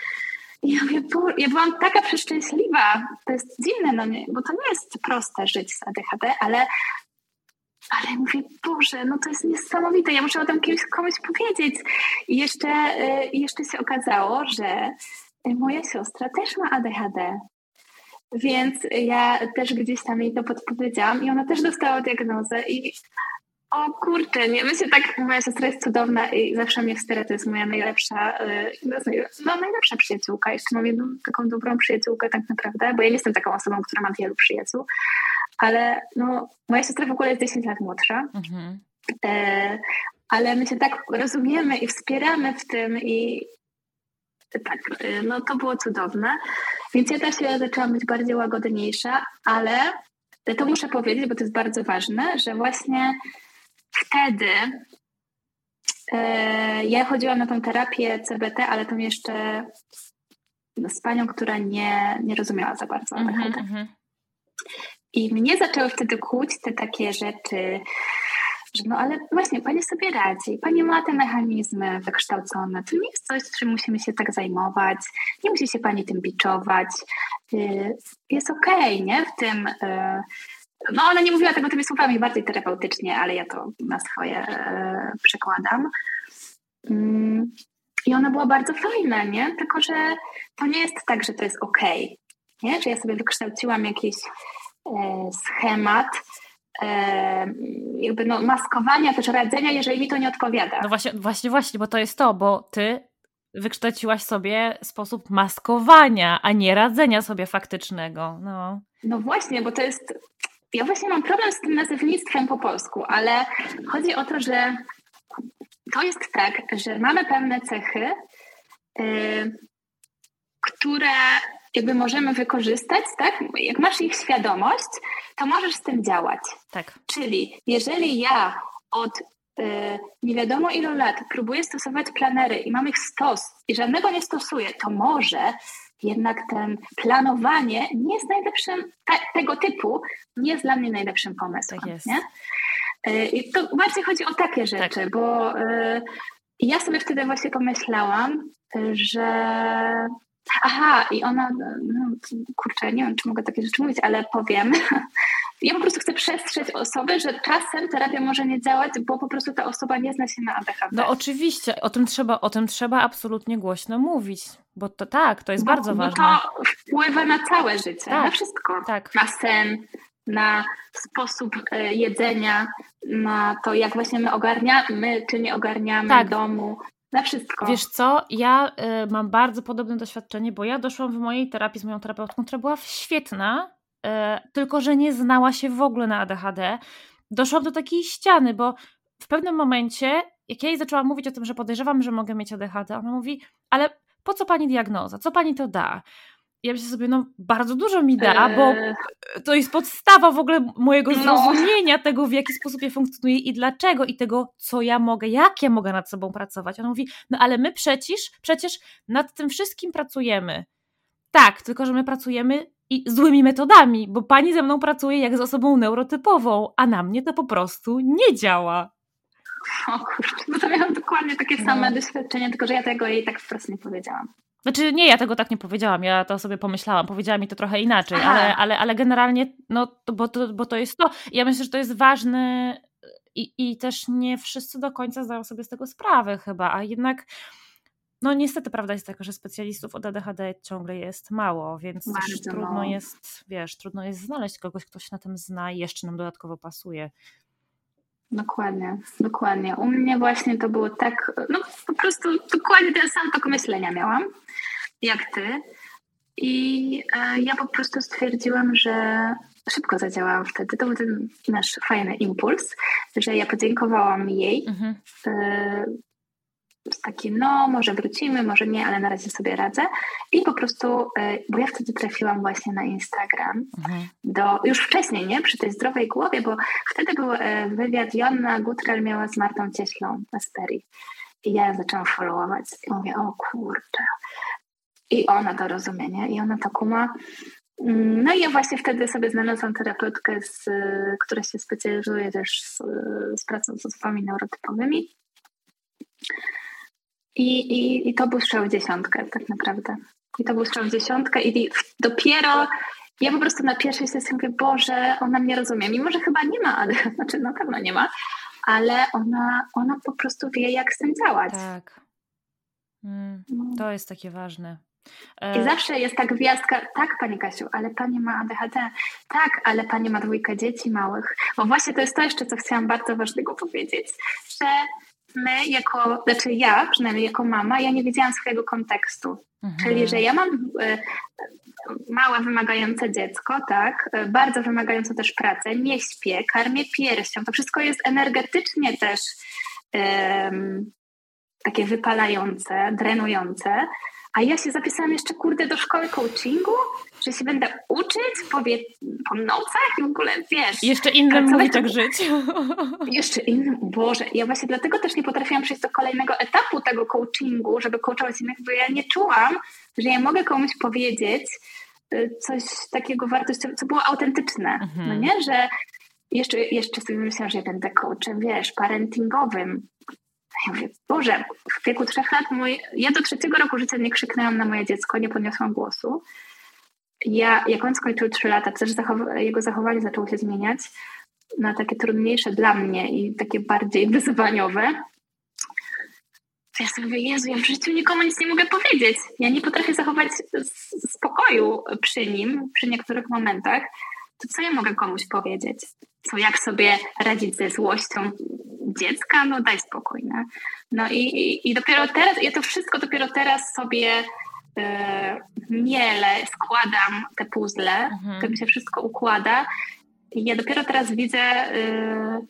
ja, mówię, ja byłam taka przeszczęśliwa. To jest dziwne, no nie, bo to nie jest proste żyć z ADHD, ale ale mówię, Boże, no to jest niesamowite, ja muszę o tym kimś, komuś powiedzieć. I jeszcze, y, jeszcze się okazało, że moja siostra też ma ADHD. Więc ja też gdzieś tam jej to podpowiedziałam i ona też dostała diagnozę i o kurczę, nie, my się tak, moja siostra jest cudowna i zawsze mnie wspiera, to jest moja najlepsza, y, no najlepsza przyjaciółka, jeszcze mam jedną taką dobrą przyjaciółkę tak naprawdę, bo ja nie jestem taką osobą, która ma wielu przyjaciół, ale no, moja siostra w ogóle jest 10 lat młodsza. Mhm. E, ale my się tak rozumiemy i wspieramy w tym i tak, e, no to było cudowne. Więc ja też zaczęłam być bardziej łagodniejsza, ale to muszę powiedzieć, bo to jest bardzo ważne, że właśnie wtedy e, ja chodziłam na tą terapię CBT, ale tam jeszcze z panią, która nie, nie rozumiała za bardzo. Mm -hmm, i mnie zaczęły wtedy kłuć te takie rzeczy, że no ale właśnie pani sobie radzi, pani ma te mechanizmy wykształcone, to nie jest coś, czym musimy się tak zajmować, nie musi się pani tym biczować, y, jest okej, okay, nie, w tym... Y, no ona nie mówiła tego tymi słowami bardziej terapeutycznie, ale ja to na swoje y, przekładam. Mm, I ona była bardzo fajna, nie? Tylko, że to nie jest tak, że to jest okej, okay, nie? Że ja sobie wykształciłam jakieś schemat e, jakby no, maskowania, też radzenia, jeżeli mi to nie odpowiada. No właśnie, właśnie, właśnie, bo to jest to, bo ty wykształciłaś sobie sposób maskowania, a nie radzenia sobie faktycznego. No. no właśnie, bo to jest. Ja właśnie mam problem z tym nazewnictwem po polsku, ale chodzi o to, że to jest tak, że mamy pewne cechy, yy, które jakby możemy wykorzystać, tak? Jak masz ich świadomość, to możesz z tym działać. Tak. Czyli jeżeli ja od y, nie wiadomo ilu lat próbuję stosować planery i mam ich stos i żadnego nie stosuję, to może jednak ten planowanie nie jest najlepszym, te, tego typu nie jest dla mnie najlepszym pomysłem. Tak jest. Nie? E, I to bardziej chodzi o takie rzeczy, tak. bo y, ja sobie wtedy właśnie pomyślałam, że aha, i ona, no, kurczę, nie wiem, czy mogę takie rzeczy mówić, ale powiem. Ja po prostu chcę przestrzec osoby, że czasem terapia może nie działać, bo po prostu ta osoba nie zna się na ADHD. No oczywiście, o tym trzeba, o tym trzeba absolutnie głośno mówić, bo to tak, to jest bo, bardzo ważne. Bo to wpływa na całe życie, tak, na wszystko. Tak. Na sen, na sposób e, jedzenia, na to, jak właśnie my ogarniamy, czy nie ogarniamy tak. domu, na wszystko. Wiesz co, ja y, mam bardzo podobne doświadczenie, bo ja doszłam w mojej terapii z moją terapeutką, która była świetna, y, tylko że nie znała się w ogóle na ADHD. Doszłam do takiej ściany, bo w pewnym momencie, jak ja jej zaczęłam mówić o tym, że podejrzewam, że mogę mieć ADHD, ona mówi, ale po co pani diagnoza? Co pani to da? Ja myślę sobie, no bardzo dużo mi da, bo eee. to jest podstawa w ogóle mojego no. zrozumienia no. tego, w jaki sposób ja funkcjonuję i dlaczego, i tego, co ja mogę, jak ja mogę nad sobą pracować. Ona mówi, no ale my przecież, przecież nad tym wszystkim pracujemy. Tak, tylko że my pracujemy i złymi metodami, bo pani ze mną pracuje jak z osobą neurotypową, a na mnie to po prostu nie działa. O kurczę, no to miałam dokładnie takie same no. doświadczenie, tylko że ja tego jej tak wprost nie powiedziałam. Znaczy nie, ja tego tak nie powiedziałam, ja to sobie pomyślałam, powiedziała mi to trochę inaczej, ale, ale, ale generalnie, no, bo, to, bo to jest to. Ja myślę, że to jest ważne i, i też nie wszyscy do końca zdają sobie z tego sprawę chyba, a jednak no niestety prawda jest taka, że specjalistów od ADHD ciągle jest mało, więc trudno jest, wiesz, trudno jest znaleźć kogoś, kto się na tym zna i jeszcze nam dodatkowo pasuje. Dokładnie, dokładnie. U mnie właśnie to było tak, no po prostu dokładnie ten sam tok myślenia miałam, jak ty. I e, ja po prostu stwierdziłam, że szybko zadziałałam wtedy. To był ten nasz fajny impuls, że ja podziękowałam jej mhm. e, taki, no może wrócimy, może nie, ale na razie sobie radzę. I po prostu, e, bo ja wtedy trafiłam właśnie na Instagram, mhm. do, już wcześniej, nie? Przy tej zdrowej głowie, bo wtedy był e, wywiad Jonna Gutrel miała z Martą Cieślą na Sperii. I ja zaczęłam followować i mówię, o kurczę. I ona to rozumie, nie? I ona to kuma. Mm, no i ja właśnie wtedy sobie znalazłam terapeutkę, z, która się specjalizuje też z, z pracą z osobami neurotypowymi. I, i, I to był strzał w dziesiątkę tak naprawdę. I to był strzał w dziesiątkę i dopiero ja po prostu na pierwszej sesji mówię, Boże, ona mnie rozumie, mimo że chyba nie ma, ale znaczy na pewno nie ma, ale ona, ona po prostu wie, jak z tym działać. Tak. Mm, to jest takie ważne. I e, zawsze jest ta gwiazdka, tak Pani Kasiu, ale Pani ma ADHD, tak, ale Pani ma dwójkę dzieci małych. Bo właśnie to jest to jeszcze, co chciałam bardzo ważnego powiedzieć, że my jako, znaczy ja przynajmniej jako mama, ja nie wiedziałam swojego kontekstu. Mhm. Czyli, że ja mam y, małe, wymagające dziecko, tak, y, bardzo wymagające też pracę, nie śpię, karmię piersią, to wszystko jest energetycznie też takie wypalające, drenujące, a ja się zapisałam jeszcze, kurde, do szkoły coachingu, że się będę uczyć powie, po nocach i w ogóle, wiesz... Jeszcze innym mówić, tak żyć. Jeszcze innym, Boże. Ja właśnie dlatego też nie potrafiłam przejść do kolejnego etapu tego coachingu, żeby coachować innych, bo ja nie czułam, że ja mogę komuś powiedzieć y, coś takiego wartościowego, co było autentyczne, mhm. no nie? Że jeszcze, jeszcze sobie myślałam, że ja będę coachem, wiesz, parentingowym, ja mówię, Boże, w wieku trzech lat, mój, ja do trzeciego roku życia nie krzyknęłam na moje dziecko, nie podniosłam głosu. Ja, jak on skończył trzy lata, też zachow- jego zachowanie zaczęło się zmieniać na takie trudniejsze dla mnie i takie bardziej wyzwaniowe. Ja sobie mówię, Jezu, ja w życiu nikomu nic nie mogę powiedzieć. Ja nie potrafię zachować spokoju przy nim, przy niektórych momentach. To co ja mogę komuś powiedzieć? Co, jak sobie radzić ze złością dziecka, no daj spokój. Nie? No i, i, i dopiero teraz, ja to wszystko dopiero teraz sobie e, mielę, składam te puzzle, mhm. to mi się wszystko układa i ja dopiero teraz widzę, e,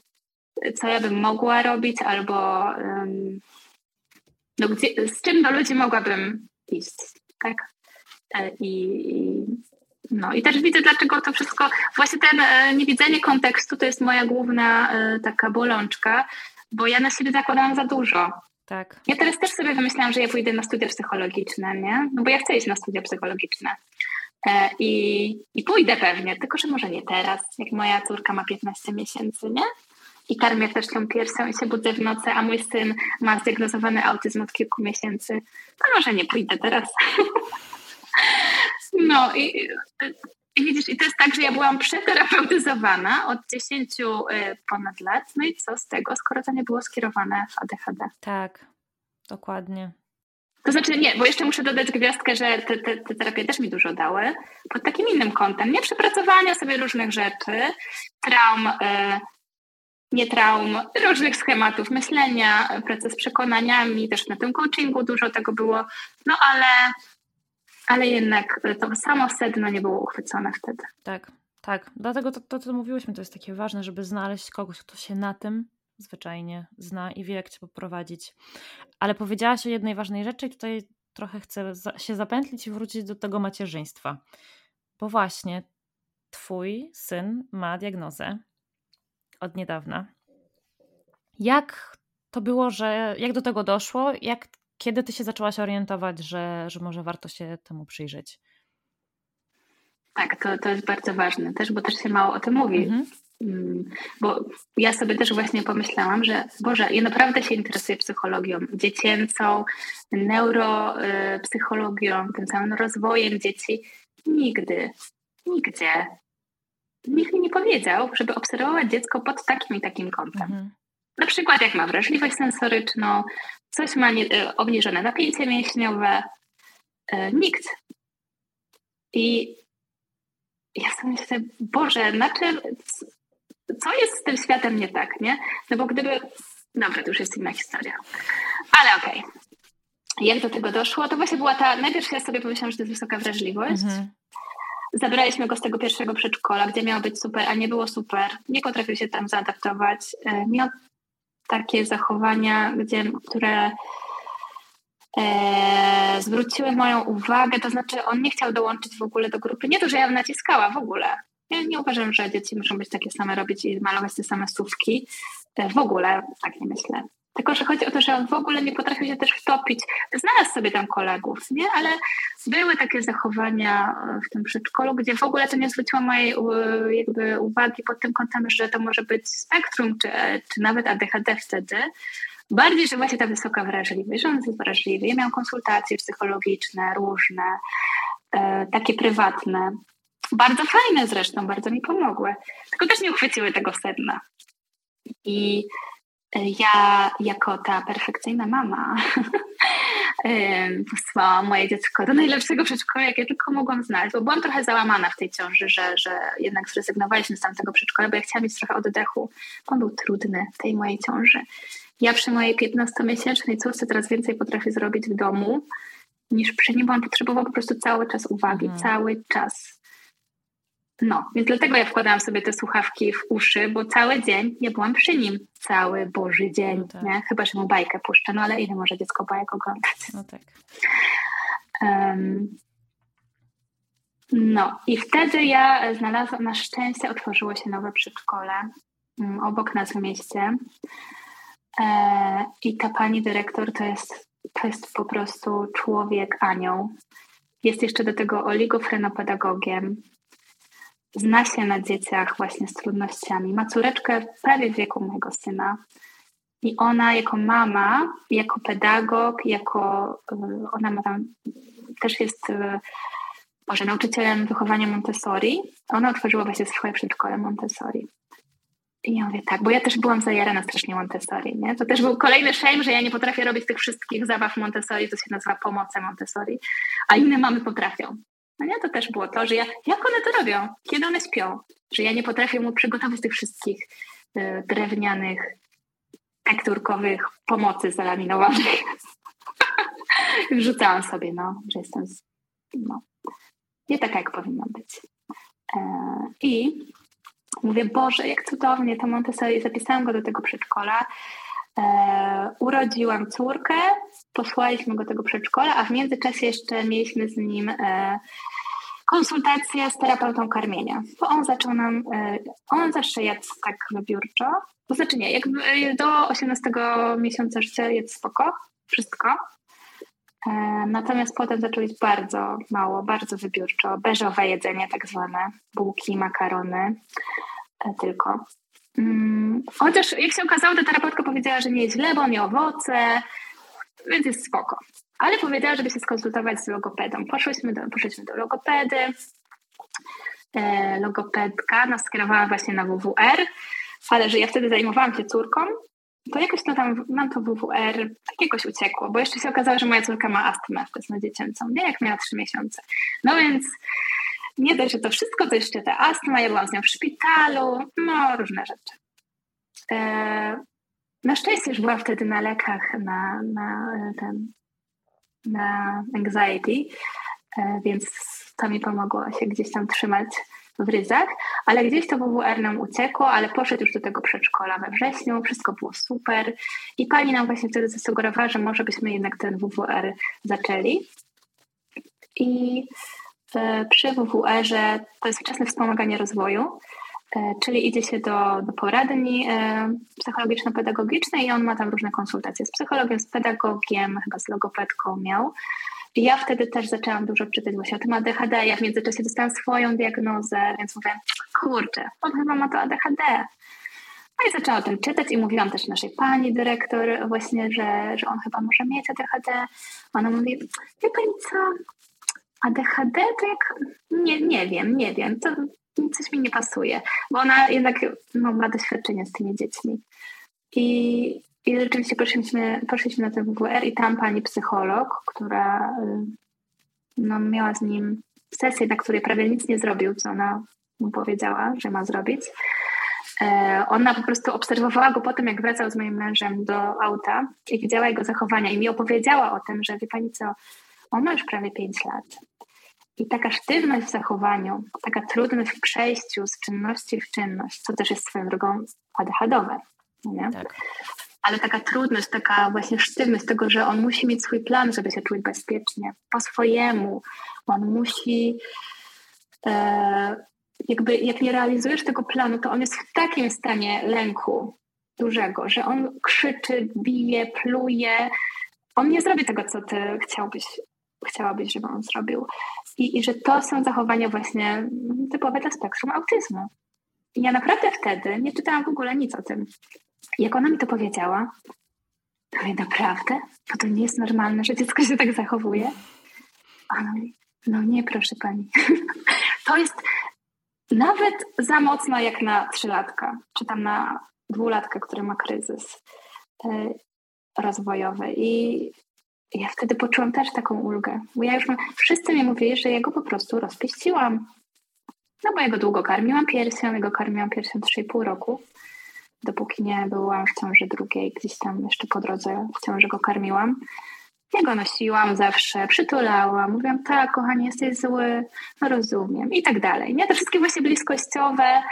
co ja bym mogła robić albo no, gdzie, z czym do ludzi mogłabym iść, tak? E, I, no i też widzę, dlaczego to wszystko, właśnie ten e, niewidzenie kontekstu to jest moja główna e, taka bolączka, bo ja na siebie zakładam za dużo. Tak. Ja teraz też sobie wymyślałam, że ja pójdę na studia psychologiczne, nie? No bo ja chcę iść na studia psychologiczne. E, I, I pójdę pewnie, tylko że może nie teraz, jak moja córka ma 15 miesięcy, nie? I karmię też tą piersią i się budzę w nocy, a mój syn ma zdiagnozowany autyzm od kilku miesięcy. To może nie pójdę teraz. no i, i widzisz, i to jest tak, że ja byłam przeterapeutyzowana od 10 y, ponad lat. No i co z tego, skoro to nie było skierowane w ADHD? Tak, dokładnie. To znaczy nie, bo jeszcze muszę dodać gwiazdkę, że te, te, te terapie też mi dużo dały pod takim innym kątem. Nie przepracowania sobie różnych rzeczy, traum, y, nie traum, różnych schematów myślenia, pracy z przekonaniami, też na tym coachingu dużo tego było, no ale ale jednak to samo sedno nie było uchwycone wtedy. Tak, tak. Dlatego to, to, co mówiłyśmy, to jest takie ważne, żeby znaleźć kogoś, kto się na tym zwyczajnie zna i wie, jak cię poprowadzić. Ale powiedziałaś o jednej ważnej rzeczy i tutaj trochę chcę się zapętlić i wrócić do tego macierzyństwa. Bo właśnie twój syn ma diagnozę od niedawna. Jak to było, że jak do tego doszło? Jak kiedy ty się zaczęłaś orientować, że, że może warto się temu przyjrzeć? Tak, to, to jest bardzo ważne też, bo też się mało o tym mówi. Mhm. Mm, bo ja sobie też właśnie pomyślałam, że Boże, ja naprawdę się interesuję psychologią dziecięcą, neuropsychologią, tym samym rozwojem dzieci. Nigdy, nigdzie nikt mi nie powiedział, żeby obserwować dziecko pod takim i takim kątem. Mhm. Na przykład jak ma wrażliwość sensoryczną, coś ma nie, e, obniżone napięcie mięśniowe. E, nikt. I ja sobie myślę, Boże, na czym, co jest z tym światem nie tak, nie? No bo gdyby, dobra, to już jest inna historia. Ale okej. Okay. Jak do tego doszło? To właśnie była ta, najpierw ja sobie pomyślałam, że to jest wysoka wrażliwość. Mhm. Zabraliśmy go z tego pierwszego przedszkola, gdzie miało być super, a nie było super. Nie potrafił się tam zaadaptować. E, miał takie zachowania, gdzie, które e, zwróciły moją uwagę, to znaczy on nie chciał dołączyć w ogóle do grupy. Nie to, że ja naciskała w ogóle. Ja nie uważam, że dzieci muszą być takie same robić i malować te same słówki. W ogóle tak nie myślę. Tylko, że chodzi o to, że on w ogóle nie potrafił się też wtopić. Znalazł sobie tam kolegów, nie? Ale były takie zachowania w tym przedszkolu, gdzie w ogóle to nie zwróciło mojej jakby uwagi pod tym kątem, że to może być spektrum, czy, czy nawet ADHD wtedy. Bardziej, że właśnie ta wysoka wrażliwość, że on jest wrażliwy. Ja miałam konsultacje psychologiczne, różne, e, takie prywatne. Bardzo fajne zresztą, bardzo mi pomogły. Tylko też nie uchwyciły tego sedna. I ja jako ta perfekcyjna mama posłałam moje dziecko do najlepszego przedszkola, jakie tylko mogłam znaleźć, bo byłam trochę załamana w tej ciąży, że, że jednak zrezygnowaliśmy z tamtego przedszkola, bo ja chciałam mieć trochę oddechu. On był trudny w tej mojej ciąży. Ja przy mojej 15-miesięcznej córce teraz więcej potrafię zrobić w domu, niż przy nim, bo on potrzebował po prostu cały czas uwagi, mhm. cały czas. No, więc dlatego ja wkładałam sobie te słuchawki w uszy, bo cały dzień nie byłam przy nim. Cały Boży dzień, no tak. nie? Chyba, że mu bajkę puszczę, no ale ile może dziecko bajek oglądać? No tak. Um, no i wtedy ja znalazłam, na szczęście otworzyło się nowe przedszkole um, obok nas w mieście. E, I ta pani dyrektor to jest, to jest po prostu człowiek anioł. Jest jeszcze do tego oligofrenopedagogiem zna się na dzieciach właśnie z trudnościami. Ma córeczkę prawie w wieku mojego syna. I ona jako mama, jako pedagog, jako y, ona ma tam też jest y, może nauczycielem wychowania Montessori. Ona otworzyła właśnie swoje przedszkole Montessori. I ja mówię tak, bo ja też byłam zajarana strasznie Montessori, nie? To też był kolejny shame, że ja nie potrafię robić tych wszystkich zabaw Montessori, to się nazywa pomoce Montessori, a inne mamy potrafią. No nie, to też było to, że ja, jak one to robią, kiedy one śpią, że ja nie potrafię mu przygotować tych wszystkich y, drewnianych, tekturkowych pomocy zalaminowanych. Wrzucałam sobie, no, że jestem z, no, nie taka, jak powinna być. E, I mówię, Boże, jak cudownie to Montessori, zapisałam go do tego przedszkola, urodziłam córkę, posłaliśmy go tego przedszkola, a w międzyczasie jeszcze mieliśmy z nim e, konsultacje z terapeutą karmienia, bo on zaczął nam, e, on zawsze jadł tak wybiórczo, to znaczy nie, jak do 18 miesiąca życia jest spoko, wszystko, e, Natomiast potem zaczął jeść bardzo mało, bardzo wybiórczo, beżowe jedzenie tak zwane, bułki, makarony tylko. Mm, chociaż jak się okazało, ta terapeutka powiedziała, że nie jest źle, bo je owoce, więc jest spoko. Ale powiedziała, żeby się skonsultować z logopedą. Poszłyśmy do, poszliśmy do logopedy. E, logopedka nas skierowała właśnie na WWR, ale że ja wtedy zajmowałam się córką, to jakoś to tam, mam to WWR, tak uciekło, bo jeszcze się okazało, że moja córka ma astmę wczesną dziecięcą, nie? Jak miała trzy miesiące. No więc nie dość, że to wszystko, to jeszcze ta astma, ja byłam z nią w szpitalu, no różne rzeczy. E, na szczęście już byłam wtedy na lekach na, na ten na anxiety, e, więc to mi pomogło się gdzieś tam trzymać w ryzach, ale gdzieś to WWR nam uciekło, ale poszedł już do tego przedszkola we wrześniu, wszystko było super i pani nam właśnie wtedy zasugerowała, że może byśmy jednak ten WWR zaczęli. I e, przy WWR-ze to jest wczesne wspomaganie rozwoju, e, czyli idzie się do, do poradni psychologiczno-pedagogicznej i on ma tam różne konsultacje z psychologiem, z pedagogiem, chyba z logopedką miał. Ja wtedy też zaczęłam dużo czytać właśnie o tym ADHD. Ja w międzyczasie dostałam swoją diagnozę, więc mówię, kurczę, on chyba ma to ADHD. No i zaczęłam o tym czytać i mówiłam też naszej pani dyrektor właśnie, że, że on chyba może mieć ADHD. Ona mówi, wie pani co, ADHD to jak, nie, nie wiem, nie wiem, to coś mi nie pasuje, bo ona jednak no, ma doświadczenie z tymi dziećmi. I, i rzeczywiście poszliśmy, poszliśmy na ten WWR i tam pani psycholog, która y, no, miała z nim sesję, na której prawie nic nie zrobił, co ona mu powiedziała, że ma zrobić. E, ona po prostu obserwowała go potem, jak wracał z moim mężem do auta i widziała jego zachowania i mi opowiedziała o tym, że wie pani co, on ma już prawie 5 lat. I taka sztywność w zachowaniu, taka trudność w przejściu z czynności w czynność, co też jest swoją drogą ADHD-owe. Nie? Tak ale taka trudność, taka właśnie sztywność tego, że on musi mieć swój plan, żeby się czuć bezpiecznie, po swojemu. On musi, e, jakby jak nie realizujesz tego planu, to on jest w takim stanie lęku dużego, że on krzyczy, bije, pluje. On nie zrobi tego, co ty chciałbyś, chciałabyś, żeby on zrobił. I, I że to są zachowania właśnie typowe dla spektrum autyzmu. I ja naprawdę wtedy nie czytałam w ogóle nic o tym. Jak ona mi to powiedziała, to mówię, naprawdę? To to nie jest normalne, że dziecko się tak zachowuje? Ona mówi, no nie, proszę pani. to jest nawet za mocno jak na trzylatka, czy tam na dwulatka, który ma kryzys e, rozwojowy. I ja wtedy poczułam też taką ulgę, bo ja już mam, wszyscy mi mówili, że ja go po prostu rozpieściłam. No bo ja go długo karmiłam piersią, ja karmiłam piersią 3,5 roku dopóki nie byłam w ciąży drugiej, gdzieś tam jeszcze po drodze w ciąży go karmiłam. Ja go nosiłam zawsze, przytulałam, mówiłam, tak, kochanie, jesteś zły, no rozumiem i tak dalej. Nie, te wszystkie właśnie bliskościowe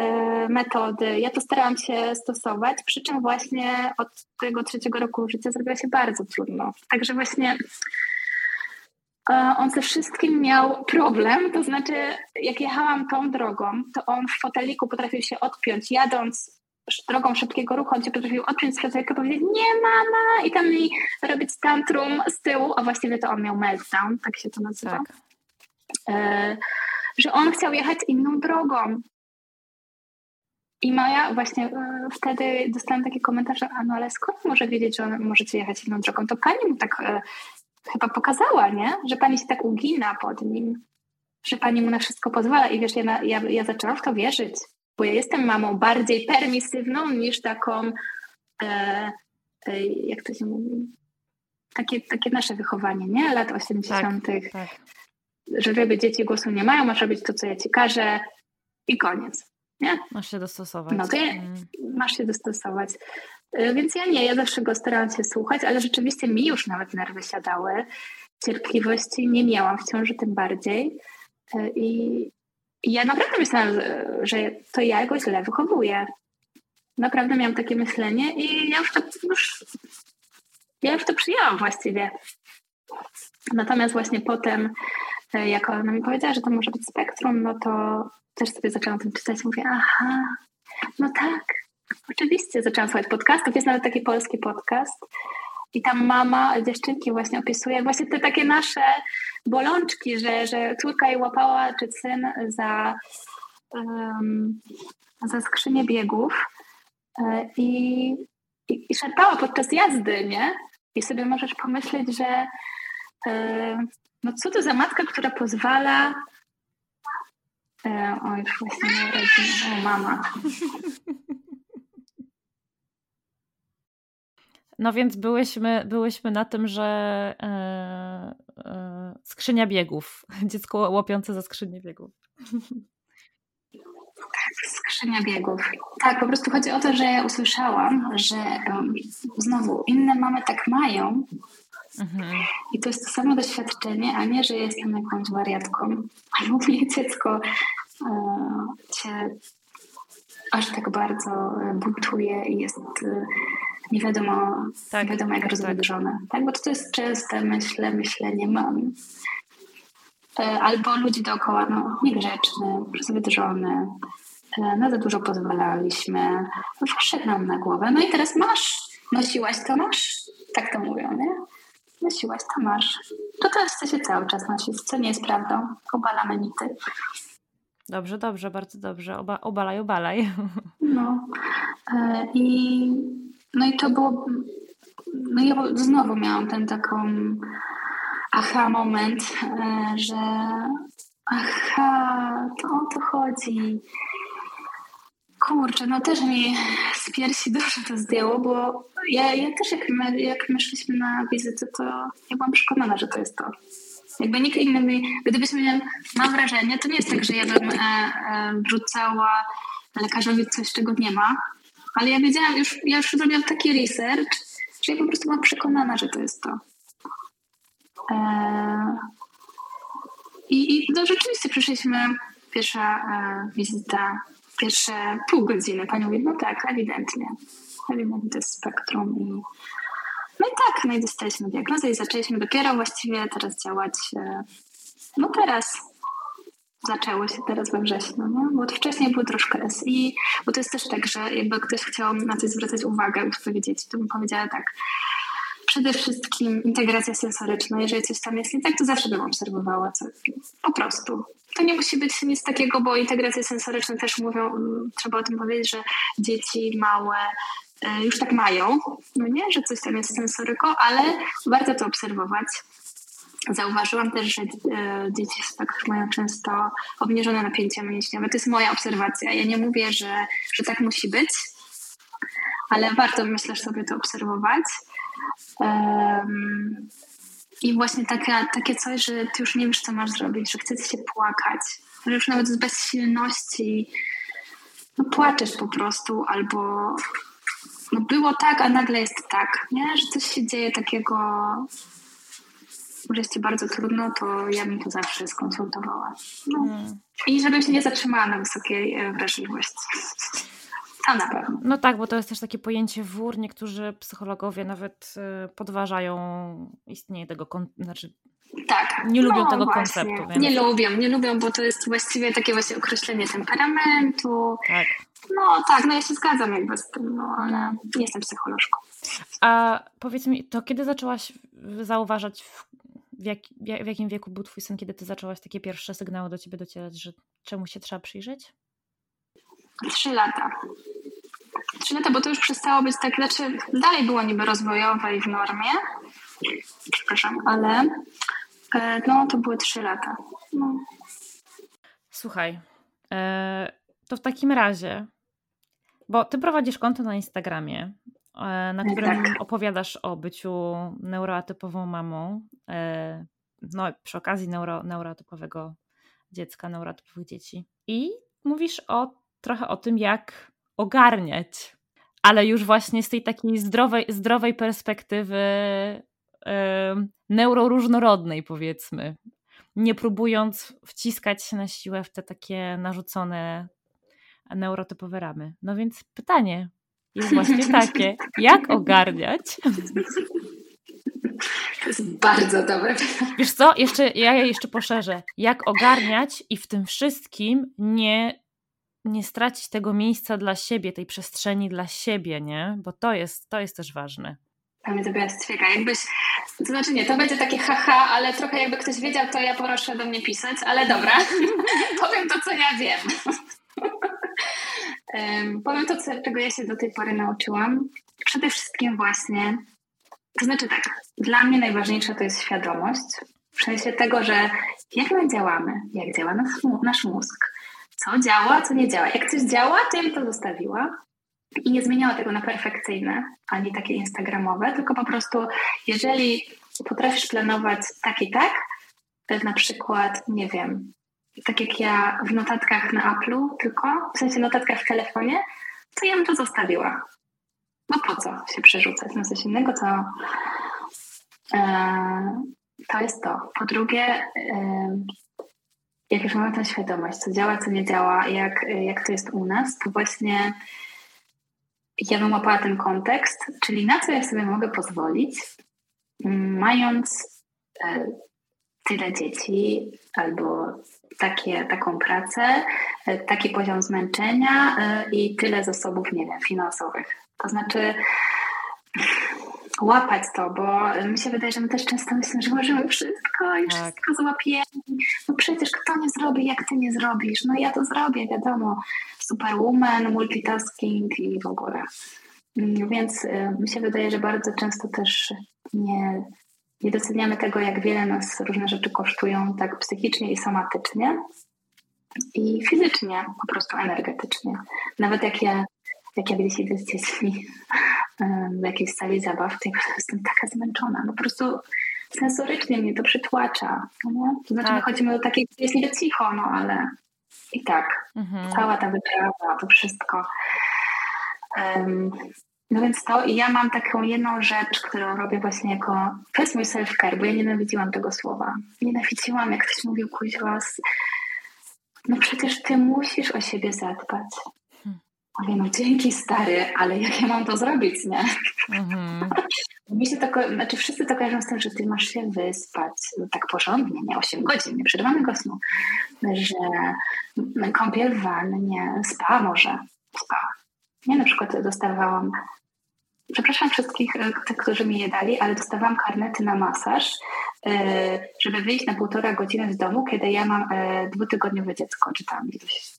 y, metody, ja to starałam się stosować, przy czym właśnie od tego trzeciego roku życia zrobiło się bardzo trudno. Także właśnie e, on ze wszystkim miał problem, to znaczy jak jechałam tą drogą, to on w foteliku potrafił się odpiąć jadąc drogą szybkiego ruchu, on cię potrafił odpiąć z i powiedzieć nie mama i tam mi robić tantrum z tyłu, a właściwie to on miał meltdown, tak się to nazywa. Tak. E, że on chciał jechać inną drogą. I Maja właśnie e, wtedy dostałam takie komentarze, a no ale skąd może wiedzieć, że on możecie jechać inną drogą? To pani mu tak e, chyba pokazała, nie? Że pani się tak ugina pod nim, że pani mu na wszystko pozwala. I wiesz, ja, ja, ja zaczęłam w to wierzyć bo ja jestem mamą bardziej permisywną niż taką, e, e, jak to się mówi, takie, takie nasze wychowanie, nie? Lat 80., tak, tak. że ryby dzieci głosu nie mają, masz robić to, co ja ci każę i koniec. Nie? Masz się dostosować. No to ja, mm. masz się dostosować. E, więc ja nie, ja zawsze go starałam się słuchać, ale rzeczywiście mi już nawet nerwy siadały. Cierpliwości nie miałam w ciąży tym bardziej. E, i ja naprawdę myślałam, że to ja go źle wychowuję. Naprawdę miałam takie myślenie i ja już to już, ja już to przyjęłam właściwie. Natomiast właśnie potem e, jak ona mi powiedziała, że to może być spektrum, no to też sobie zaczęłam tym czytać. Mówię, aha, no tak, oczywiście zaczęłam słuchać podcastów. Jest nawet taki polski podcast. I tam mama dziewczynki właśnie opisuje właśnie te takie nasze bolączki, że, że córka jej łapała, czy syn za, um, za skrzynię biegów e, i, i, i szarpała podczas jazdy, nie? I sobie możesz pomyśleć, że e, no co to za matka, która pozwala e, o, już właśnie nie o mama. No więc byłyśmy, byłyśmy na tym, że e, e, skrzynia biegów. Dziecko łapiące za skrzynię biegów. Tak, skrzynia biegów. Tak, po prostu chodzi o to, że ja usłyszałam, że um, znowu inne mamy tak mają. Mhm. I to jest to samo doświadczenie, a nie, że jestem jakąś wariatką. Albo mnie dziecko e, cię aż tak bardzo buntuje i jest e, nie wiadomo, tak, nie wiadomo jak tak, rozwydrzone. Tak. tak, bo to, jest częste myślę, myślenie mam. E, albo ludzi dookoła, no niegrzeczny, rozwydrzony, e, na za dużo pozwalaliśmy, no, wszedł nam na głowę. No i teraz masz, nosiłaś to masz, tak to mówią, nie? Nosiłaś to masz. To to chce się cały czas nosić, co nie jest prawdą. Obalamy mity. Dobrze, dobrze, bardzo dobrze. Oba, obalaj, obalaj. No. E, I no i to było, no ja znowu miałam ten taką aha moment, e, że aha, to o to chodzi. Kurczę, no też mi z piersi dużo to zdjęło, bo ja, ja też jak my, jak my szliśmy na wizytę, to ja byłam przekonana, że to jest to. Jakby nikt inny mi, gdybyśmy, mam wrażenie, to nie jest tak, że ja bym e, e, wrzucała lekarzowi coś, czego nie ma, ale ja wiedziałam, już, ja już zrobiłam taki research, że ja po prostu byłam przekonana, że to jest to. Eee, I, i no, rzeczywiście przyszliśmy, pierwsza e, wizyta, pierwsze pół godziny. Pani mówi, no tak, ewidentnie. Ewidentnie to jest spektrum. I, no i tak, no i dostaliśmy diagnozę i zaczęliśmy dopiero właściwie teraz działać, e, no teraz, zaczęło się teraz we wrześniu, nie? bo wcześniej było troszkę SI, bo to jest też tak, że jakby ktoś chciał na coś zwracać uwagę i powiedzieć, to bym powiedziała tak, przede wszystkim integracja sensoryczna, jeżeli coś tam jest nie tak, to zawsze bym obserwowała coś, po prostu. To nie musi być nic takiego, bo integracje sensoryczne też mówią, trzeba o tym powiedzieć, że dzieci małe e, już tak mają, no nie, że coś tam jest sensoryko, ale warto to obserwować Zauważyłam też, że e, dzieci spektrum mają często obniżone napięcie mięśniowe. To jest moja obserwacja. Ja nie mówię, że, że tak musi być, ale warto, myślę, sobie to obserwować. Um, I właśnie takie, takie coś, że ty już nie wiesz, co masz zrobić, że chcesz się płakać, że już nawet z bezsilności no, płaczesz po prostu, albo no, było tak, a nagle jest tak, nie? że coś się dzieje takiego że jest ci bardzo trudno, to ja bym to zawsze skonsultowała. No. Hmm. I żebym się nie zatrzymała na wysokiej e, wrażliwości. To na pewno. No tak, bo to jest też takie pojęcie wór. Niektórzy psychologowie nawet e, podważają istnienie tego, znaczy tak. Nie lubią no, tego właśnie. konceptu. Więc... Nie lubią, nie lubią, bo to jest właściwie takie właśnie określenie temperamentu. Tak. No tak, no ja się zgadzam jakby z tym, no ale nie jestem psycholożką. A powiedz mi, to kiedy zaczęłaś zauważać w, jak, w jakim wieku był twój syn, kiedy ty zaczęłaś takie pierwsze sygnały do ciebie docierać, że czemu się trzeba przyjrzeć? Trzy lata. Trzy lata, bo to już przestało być tak, znaczy dalej było niby rozwojowe i w normie, przepraszam, ale e, no to były trzy lata. No. Słuchaj, e, to w takim razie, bo ty prowadzisz konto na Instagramie, na którym tak. opowiadasz o byciu neuroatypową mamą, e, no przy okazji neuro, neuroatypowego dziecka, neuroatypowych dzieci. I mówisz o, trochę o tym, jak ogarniać, ale już właśnie z tej takiej zdrowej, zdrowej perspektywy e, neuroróżnorodnej powiedzmy, nie próbując wciskać się na siłę w te takie narzucone neurotypowe ramy. No więc pytanie, jest właśnie takie, jak ogarniać? To jest bardzo dobre. Wiesz co, jeszcze, ja jeszcze poszerzę. Jak ogarniać i w tym wszystkim nie, nie stracić tego miejsca dla siebie, tej przestrzeni dla siebie, nie? Bo to jest, to jest też ważne. To mnie zabiera ćwieka. Jakbyś, to znaczy nie, to będzie takie haha, ale trochę jakby ktoś wiedział, to ja proszę do mnie pisać, ale dobra, powiem to, co ja wiem. Powiem to, co, czego ja się do tej pory nauczyłam. Przede wszystkim właśnie, to znaczy tak, dla mnie najważniejsza to jest świadomość, w sensie tego, że jak my działamy, jak działa nasz, nasz mózg, co działa, co nie działa. Jak coś działa, to ja bym to zostawiła, i nie zmieniała tego na perfekcyjne, ani takie instagramowe, tylko po prostu jeżeli potrafisz planować tak i tak, na przykład, nie wiem, tak jak ja w notatkach na Apple'u tylko, w sensie notatkach w telefonie, to ja bym to zostawiła. No po co się przerzucać na coś innego, to e, to jest to. Po drugie, e, jak już mamy tę świadomość, co działa, co nie działa, jak, jak to jest u nas, to właśnie ja bym łapała ten kontekst, czyli na co ja sobie mogę pozwolić, mając e, tyle dzieci albo takie, taką pracę, e, taki poziom zmęczenia e, i tyle zasobów, nie wiem, finansowych. To znaczy łapać to, bo mi się wydaje, że my też często myślimy, że możemy wszystko i tak. wszystko złapiemy. No przecież kto nie zrobi, jak ty nie zrobisz? No ja to zrobię, wiadomo. Superwoman, multitasking i w ogóle. Mm, więc y, mi się wydaje, że bardzo często też nie, nie doceniamy tego, jak wiele nas różne rzeczy kosztują tak psychicznie i somatycznie i fizycznie, po prostu energetycznie. Nawet jak ja, jak ja gdzieś idę z dziećmi w jakiejś sali zabaw, to ja jestem taka zmęczona. Po prostu sensorycznie mnie to przytłacza. No to znaczy, tak. my chodzimy do takiej, jest niby cicho, no ale i tak. Mhm. Cała ta wyprawa, to wszystko. Um, no więc to i ja mam taką jedną rzecz, którą robię właśnie jako, to jest mój self-care, bo ja nienawidziłam tego słowa. Nienawidziłam, jak ktoś mówił kuźwa, no przecież ty musisz o siebie zadbać. Mówię, no dzięki stary, ale jak ja mam to zrobić, nie? Mhm. Mi się to, znaczy wszyscy to kojarzą z tym, że ty masz się wyspać no, tak porządnie, nie 8 godzin, nie przerwanego snu, że kąpiel w wannie, spa może, spa. Ja na przykład dostawałam, przepraszam wszystkich, e, tych, którzy mi je dali, ale dostawałam karnety na masaż, e, żeby wyjść na półtora godziny z domu, kiedy ja mam e, dwutygodniowe dziecko, czy tam gdzieś.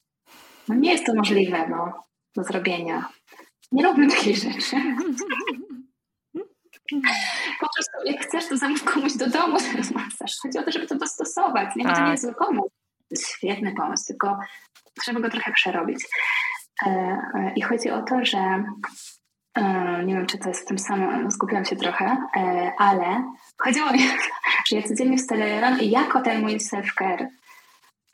No nie jest to możliwe, no do zrobienia. Nie róbmy takiej rzeczy. Po prostu jak chcesz, to zamów komuś do domu ten masaż. Chodzi o to, żeby to dostosować. Nie, tak. to nie jest zły pomysł. To jest świetny pomysł, tylko trzeba go trochę przerobić. E, e, I chodzi o to, że e, nie wiem, czy to jest w tym samym, skupiłam się trochę, ale chodziło mi, że ja codziennie wstaję rano i jako ten mój self-care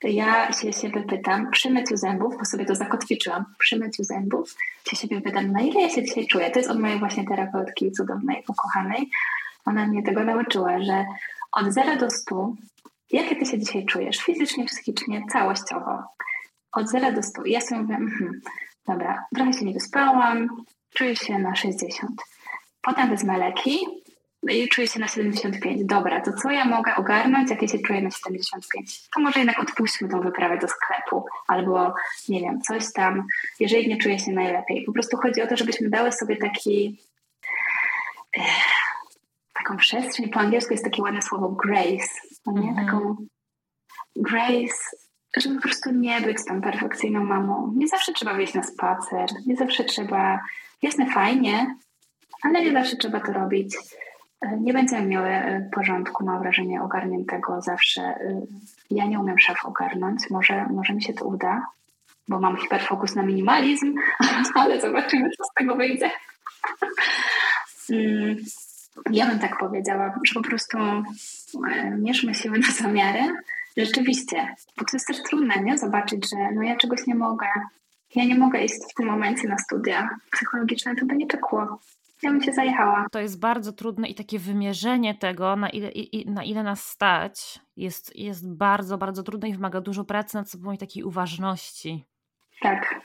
ja się siebie pytam, przy myciu zębów, bo sobie to zakotwiczyłam, przy myciu zębów się siebie pytam, na ile ja się dzisiaj czuję. To jest od mojej właśnie terapeutki cudownej, ukochanej. Ona mnie tego nauczyła, że od 0 do 100, jakie ty się dzisiaj czujesz fizycznie, psychicznie, całościowo? Od 0 do 100. I ja sobie mówię, mhm, dobra, trochę się nie wyspałam, czuję się na 60. Potem wezmę leki, i czuję się na 75. Dobra, to co ja mogę ogarnąć, jak ja się czuję na 75? To może jednak odpuśćmy tą wyprawę do sklepu, albo nie wiem, coś tam, jeżeli nie czuję się najlepiej. Po prostu chodzi o to, żebyśmy dały sobie taki taką przestrzeń. Po angielsku jest takie ładne słowo grace, no nie? Mm -hmm. Taką grace, żeby po prostu nie być tą perfekcyjną mamą. Nie zawsze trzeba wyjść na spacer, nie zawsze trzeba, jasne, fajnie, ale nie zawsze trzeba to robić nie będziemy miały e, porządku, mam wrażenie, ogarniętego zawsze. E, ja nie umiem szaf ogarnąć, może, może mi się to uda, bo mam hiperfokus na minimalizm, ale zobaczymy, co z tego wyjdzie. Mm, ja bym tak powiedziała, że po prostu e, mierzmy siły na zamiary. Rzeczywiście, bo to jest też trudne, nie? Zobaczyć, że no ja czegoś nie mogę. Ja nie mogę iść w tym momencie na studia psychologiczne, to by nie pykło ja bym się zajechała. To jest bardzo trudne i takie wymierzenie tego, na ile, i, na ile nas stać, jest, jest bardzo, bardzo trudne i wymaga dużo pracy nad sobą i takiej uważności. Tak,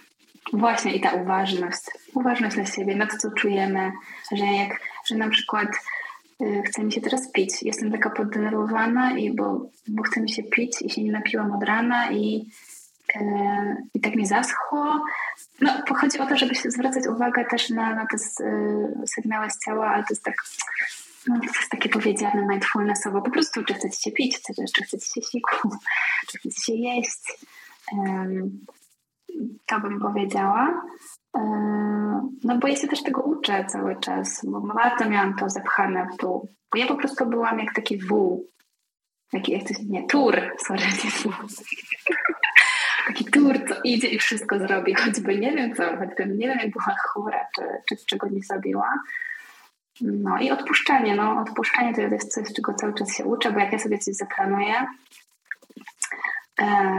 właśnie i ta uważność. Uważność na siebie, na to, co czujemy, że jak, że na przykład chce mi się teraz pić. Jestem taka poddenerwowana, i bo, bo chce mi się pić i się nie napiłam od rana i, e, i tak mi zaschło. No, chodzi o to, żeby się zwracać uwagę też na, na te sygnały z ciała, ale to jest tak no, to jest takie powiedziane mindfulnessowo, po prostu czy chcecie się pić, czy, czy chcecie się siku, czy chcecie się jeść. Um, to bym powiedziała. No bo ja się też tego uczę cały czas, bo bardzo miałam to zepchane w dół. Bo ja po prostu byłam jak taki wół. Taki, jak się, nie, tur, sorry, nie taki tur, co idzie i wszystko zrobi, choćby nie wiem co, choćby nie wiem jak była chora, czy, czy czego nie zrobiła. No i odpuszczanie, no odpuszczanie to jest coś, czego cały czas się uczę, bo jak ja sobie coś zaplanuję, E,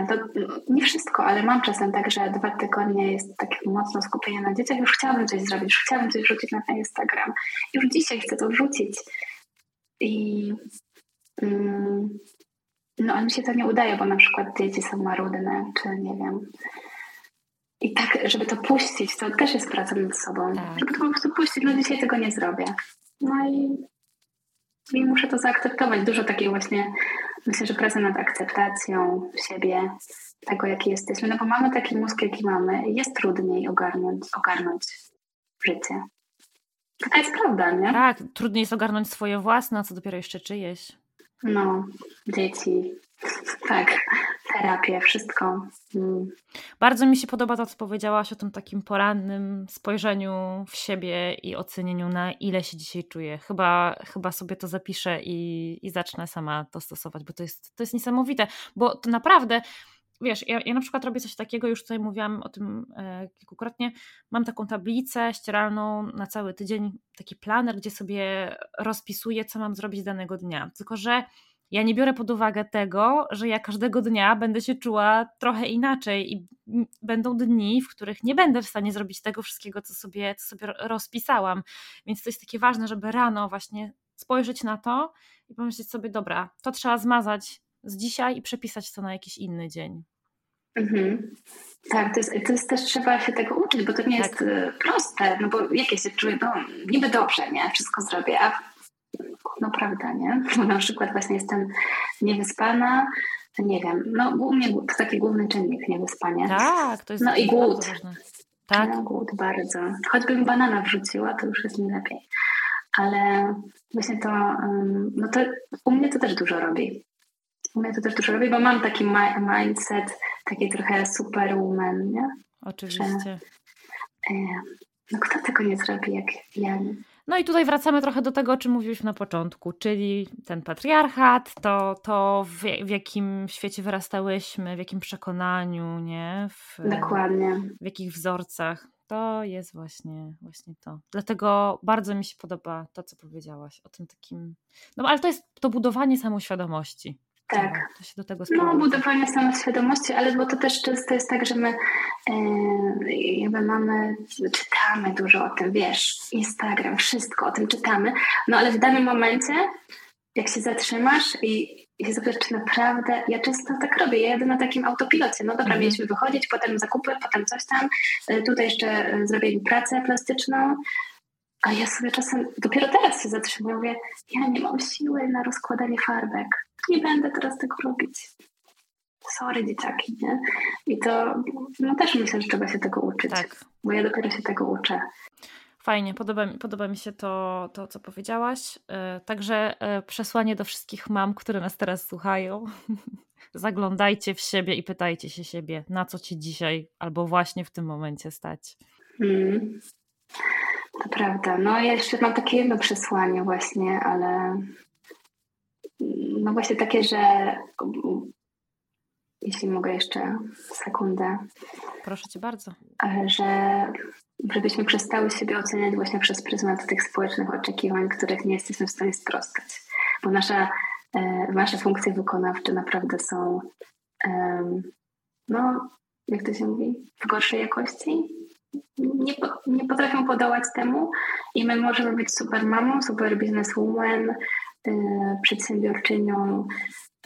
to nie wszystko, ale mam czasem tak, że dwa tygodnie jest takie mocno skupienie na dzieciach. Już chciałabym coś zrobić, już chciałabym coś wrzucić na ten Instagram. Już dzisiaj chcę to wrzucić. I mm, no, ale mi się to nie udaje, bo na przykład dzieci są marudne, czy nie wiem. I tak, żeby to puścić, to też jest praca nad sobą. Tak. Żeby to po prostu puścić, no dzisiaj tego nie zrobię. No i, i muszę to zaakceptować. Dużo takiej właśnie Myślę, że praca nad akceptacją siebie, tego jaki jesteśmy, no bo mamy taki mózg, jaki mamy, jest trudniej ogarnąć, ogarnąć życie. Taka jest prawda, nie? Tak, trudniej jest ogarnąć swoje własne, a co dopiero jeszcze czyjeś. No, dzieci, tak, terapię, wszystko. Mm. Bardzo mi się podoba to, co powiedziałaś o tym takim porannym spojrzeniu w siebie i ocenieniu, na ile się dzisiaj czuję. Chyba, chyba sobie to zapiszę i, i zacznę sama to stosować, bo to jest, to jest niesamowite, bo to naprawdę wiesz, ja, ja na przykład robię coś takiego, już tutaj mówiłam o tym e, kilkukrotnie, mam taką tablicę ścieralną na cały tydzień, taki planer, gdzie sobie rozpisuję, co mam zrobić danego dnia. Tylko, że ja nie biorę pod uwagę tego, że ja każdego dnia będę się czuła trochę inaczej i będą dni, w których nie będę w stanie zrobić tego wszystkiego, co sobie, co sobie rozpisałam. Więc to jest takie ważne, żeby rano właśnie spojrzeć na to i pomyśleć sobie, dobra, to trzeba zmazać z dzisiaj i przepisać to na jakiś inny dzień. Mhm. Tak, to jest, to jest też trzeba się tego uczyć, bo to nie tak. jest y, proste, no bo jak ja się czuję, no niby dobrze, nie? Wszystko zrobię, a no prawda, nie? Bo na przykład właśnie jestem niewyspana, nie wiem, no u mnie to taki główny czynnik niewyspania. Tak, to jest No i głód. Tak. No, głód bardzo. Choćbym banana wrzuciła, to już jest mi lepiej. Ale właśnie to, no to u mnie to też dużo robi. Mnie to też dużo robi, bo mam taki mindset, taki trochę superwoman, nie? Oczywiście. Że, e, no kto tego nie zrobi jak ja? No i tutaj wracamy trochę do tego, o czym mówiliśmy na początku, czyli ten patriarchat, to, to w, w jakim świecie wyrastałyśmy, w jakim przekonaniu, nie? W, Dokładnie. W jakich wzorcach. To jest właśnie, właśnie to. Dlatego bardzo mi się podoba to, co powiedziałaś o tym takim. No ale to jest to budowanie samoświadomości. Tak. No, to się do tego No, budowanie samoświadomości, ale bo to też często jest tak, że my e, jakby mamy, czytamy dużo o tym, wiesz, Instagram, wszystko o tym czytamy, no ale w danym momencie, jak się zatrzymasz i, i się zapytasz, czy naprawdę, ja często tak robię, ja jadę na takim autopilocie, no dobra, mhm. mieliśmy wychodzić, potem zakupy, potem coś tam, e, tutaj jeszcze e, zrobili pracę plastyczną, a ja sobie czasem, dopiero teraz się zatrzymuję, mówię, ja nie mam siły na rozkładanie farbek nie będę teraz tego robić. Sorry, dzieciaki, nie? I to no też myślę, że trzeba się tego uczyć. Tak. Bo ja dopiero się tego uczę. Fajnie, podoba, podoba mi się to, to, co powiedziałaś. E, także e, przesłanie do wszystkich mam, które nas teraz słuchają. Zaglądajcie w siebie i pytajcie się siebie, na co ci dzisiaj albo właśnie w tym momencie stać. Mm. To prawda. No ja jeszcze mam takie jedno przesłanie właśnie, ale no właśnie takie, że jeśli mogę jeszcze sekundę. Proszę cię bardzo. Że żebyśmy przestały siebie oceniać właśnie przez pryzmat tych społecznych oczekiwań, których nie jesteśmy w stanie sprostać. Bo nasza, e, nasze funkcje wykonawcze naprawdę są no, jak to się mówi, w gorszej jakości. Nie, nie potrafią podołać temu i my możemy być super mamą, super bizneswoman, E, przedsiębiorczynią,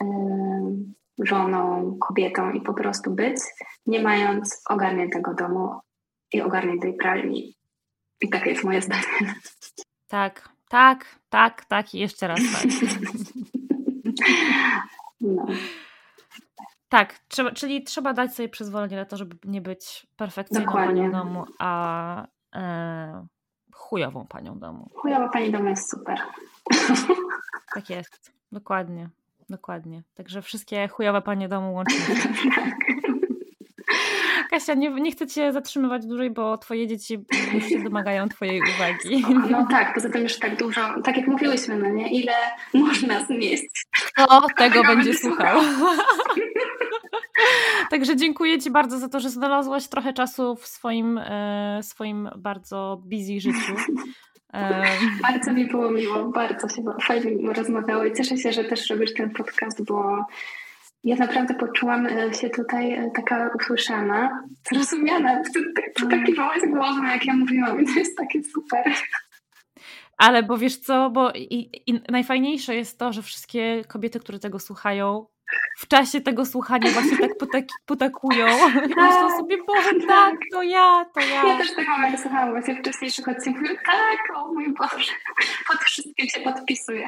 e, żoną, kobietą i po prostu być, nie mając ogarniętego domu i ogarniętej pralni. I takie jest moje zdanie. Tak, Tak, tak, tak i jeszcze raz tak. No. Tak, trzeba, czyli trzeba dać sobie przyzwolenie na to, żeby nie być perfekcyjną Dokładnie. panią domu, a e, chujową panią domu. Chujowa pani domu jest super. Tak jest, dokładnie, dokładnie. Także wszystkie chujowe panie domu łącznie. Kasia, nie, nie chcę Cię zatrzymywać dłużej, bo Twoje dzieci już się domagają Twojej uwagi. No tak, poza tym już tak dużo, tak jak mówiłyśmy, no nie? Ile można zmieścić? Kto tego będzie słuchał? Także dziękuję Ci bardzo za to, że znalazłaś trochę czasu w swoim, e, swoim bardzo busy życiu. E, bardzo mi było miło, bardzo się fajnie rozmawiało i cieszę się, że też robisz ten podcast, bo ja naprawdę poczułam e, się tutaj taka usłyszana, zrozumiana. To taki małe głowy, jak ja mówiłam, i to jest takie super. Ale bo wiesz co, bo i, i najfajniejsze jest to, że wszystkie kobiety, które tego słuchają, w czasie tego słuchania właśnie tak potaki, potakują. Tak, Myślą sobie, Boże, tak, tak, to ja, to ja. Ja też tak mam, słuchałam właśnie wcześniejszych odcinków. Tak, o mój Boże, pod wszystkim się podpisuję.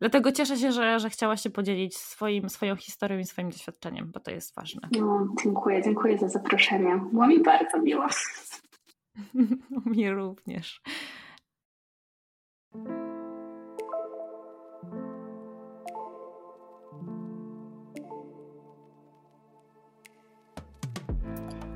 Dlatego cieszę się, że, że chciałaś się podzielić swoim, swoją historią i swoim doświadczeniem, bo to jest ważne. No, dziękuję, dziękuję za zaproszenie. Było mi bardzo miło. mi również.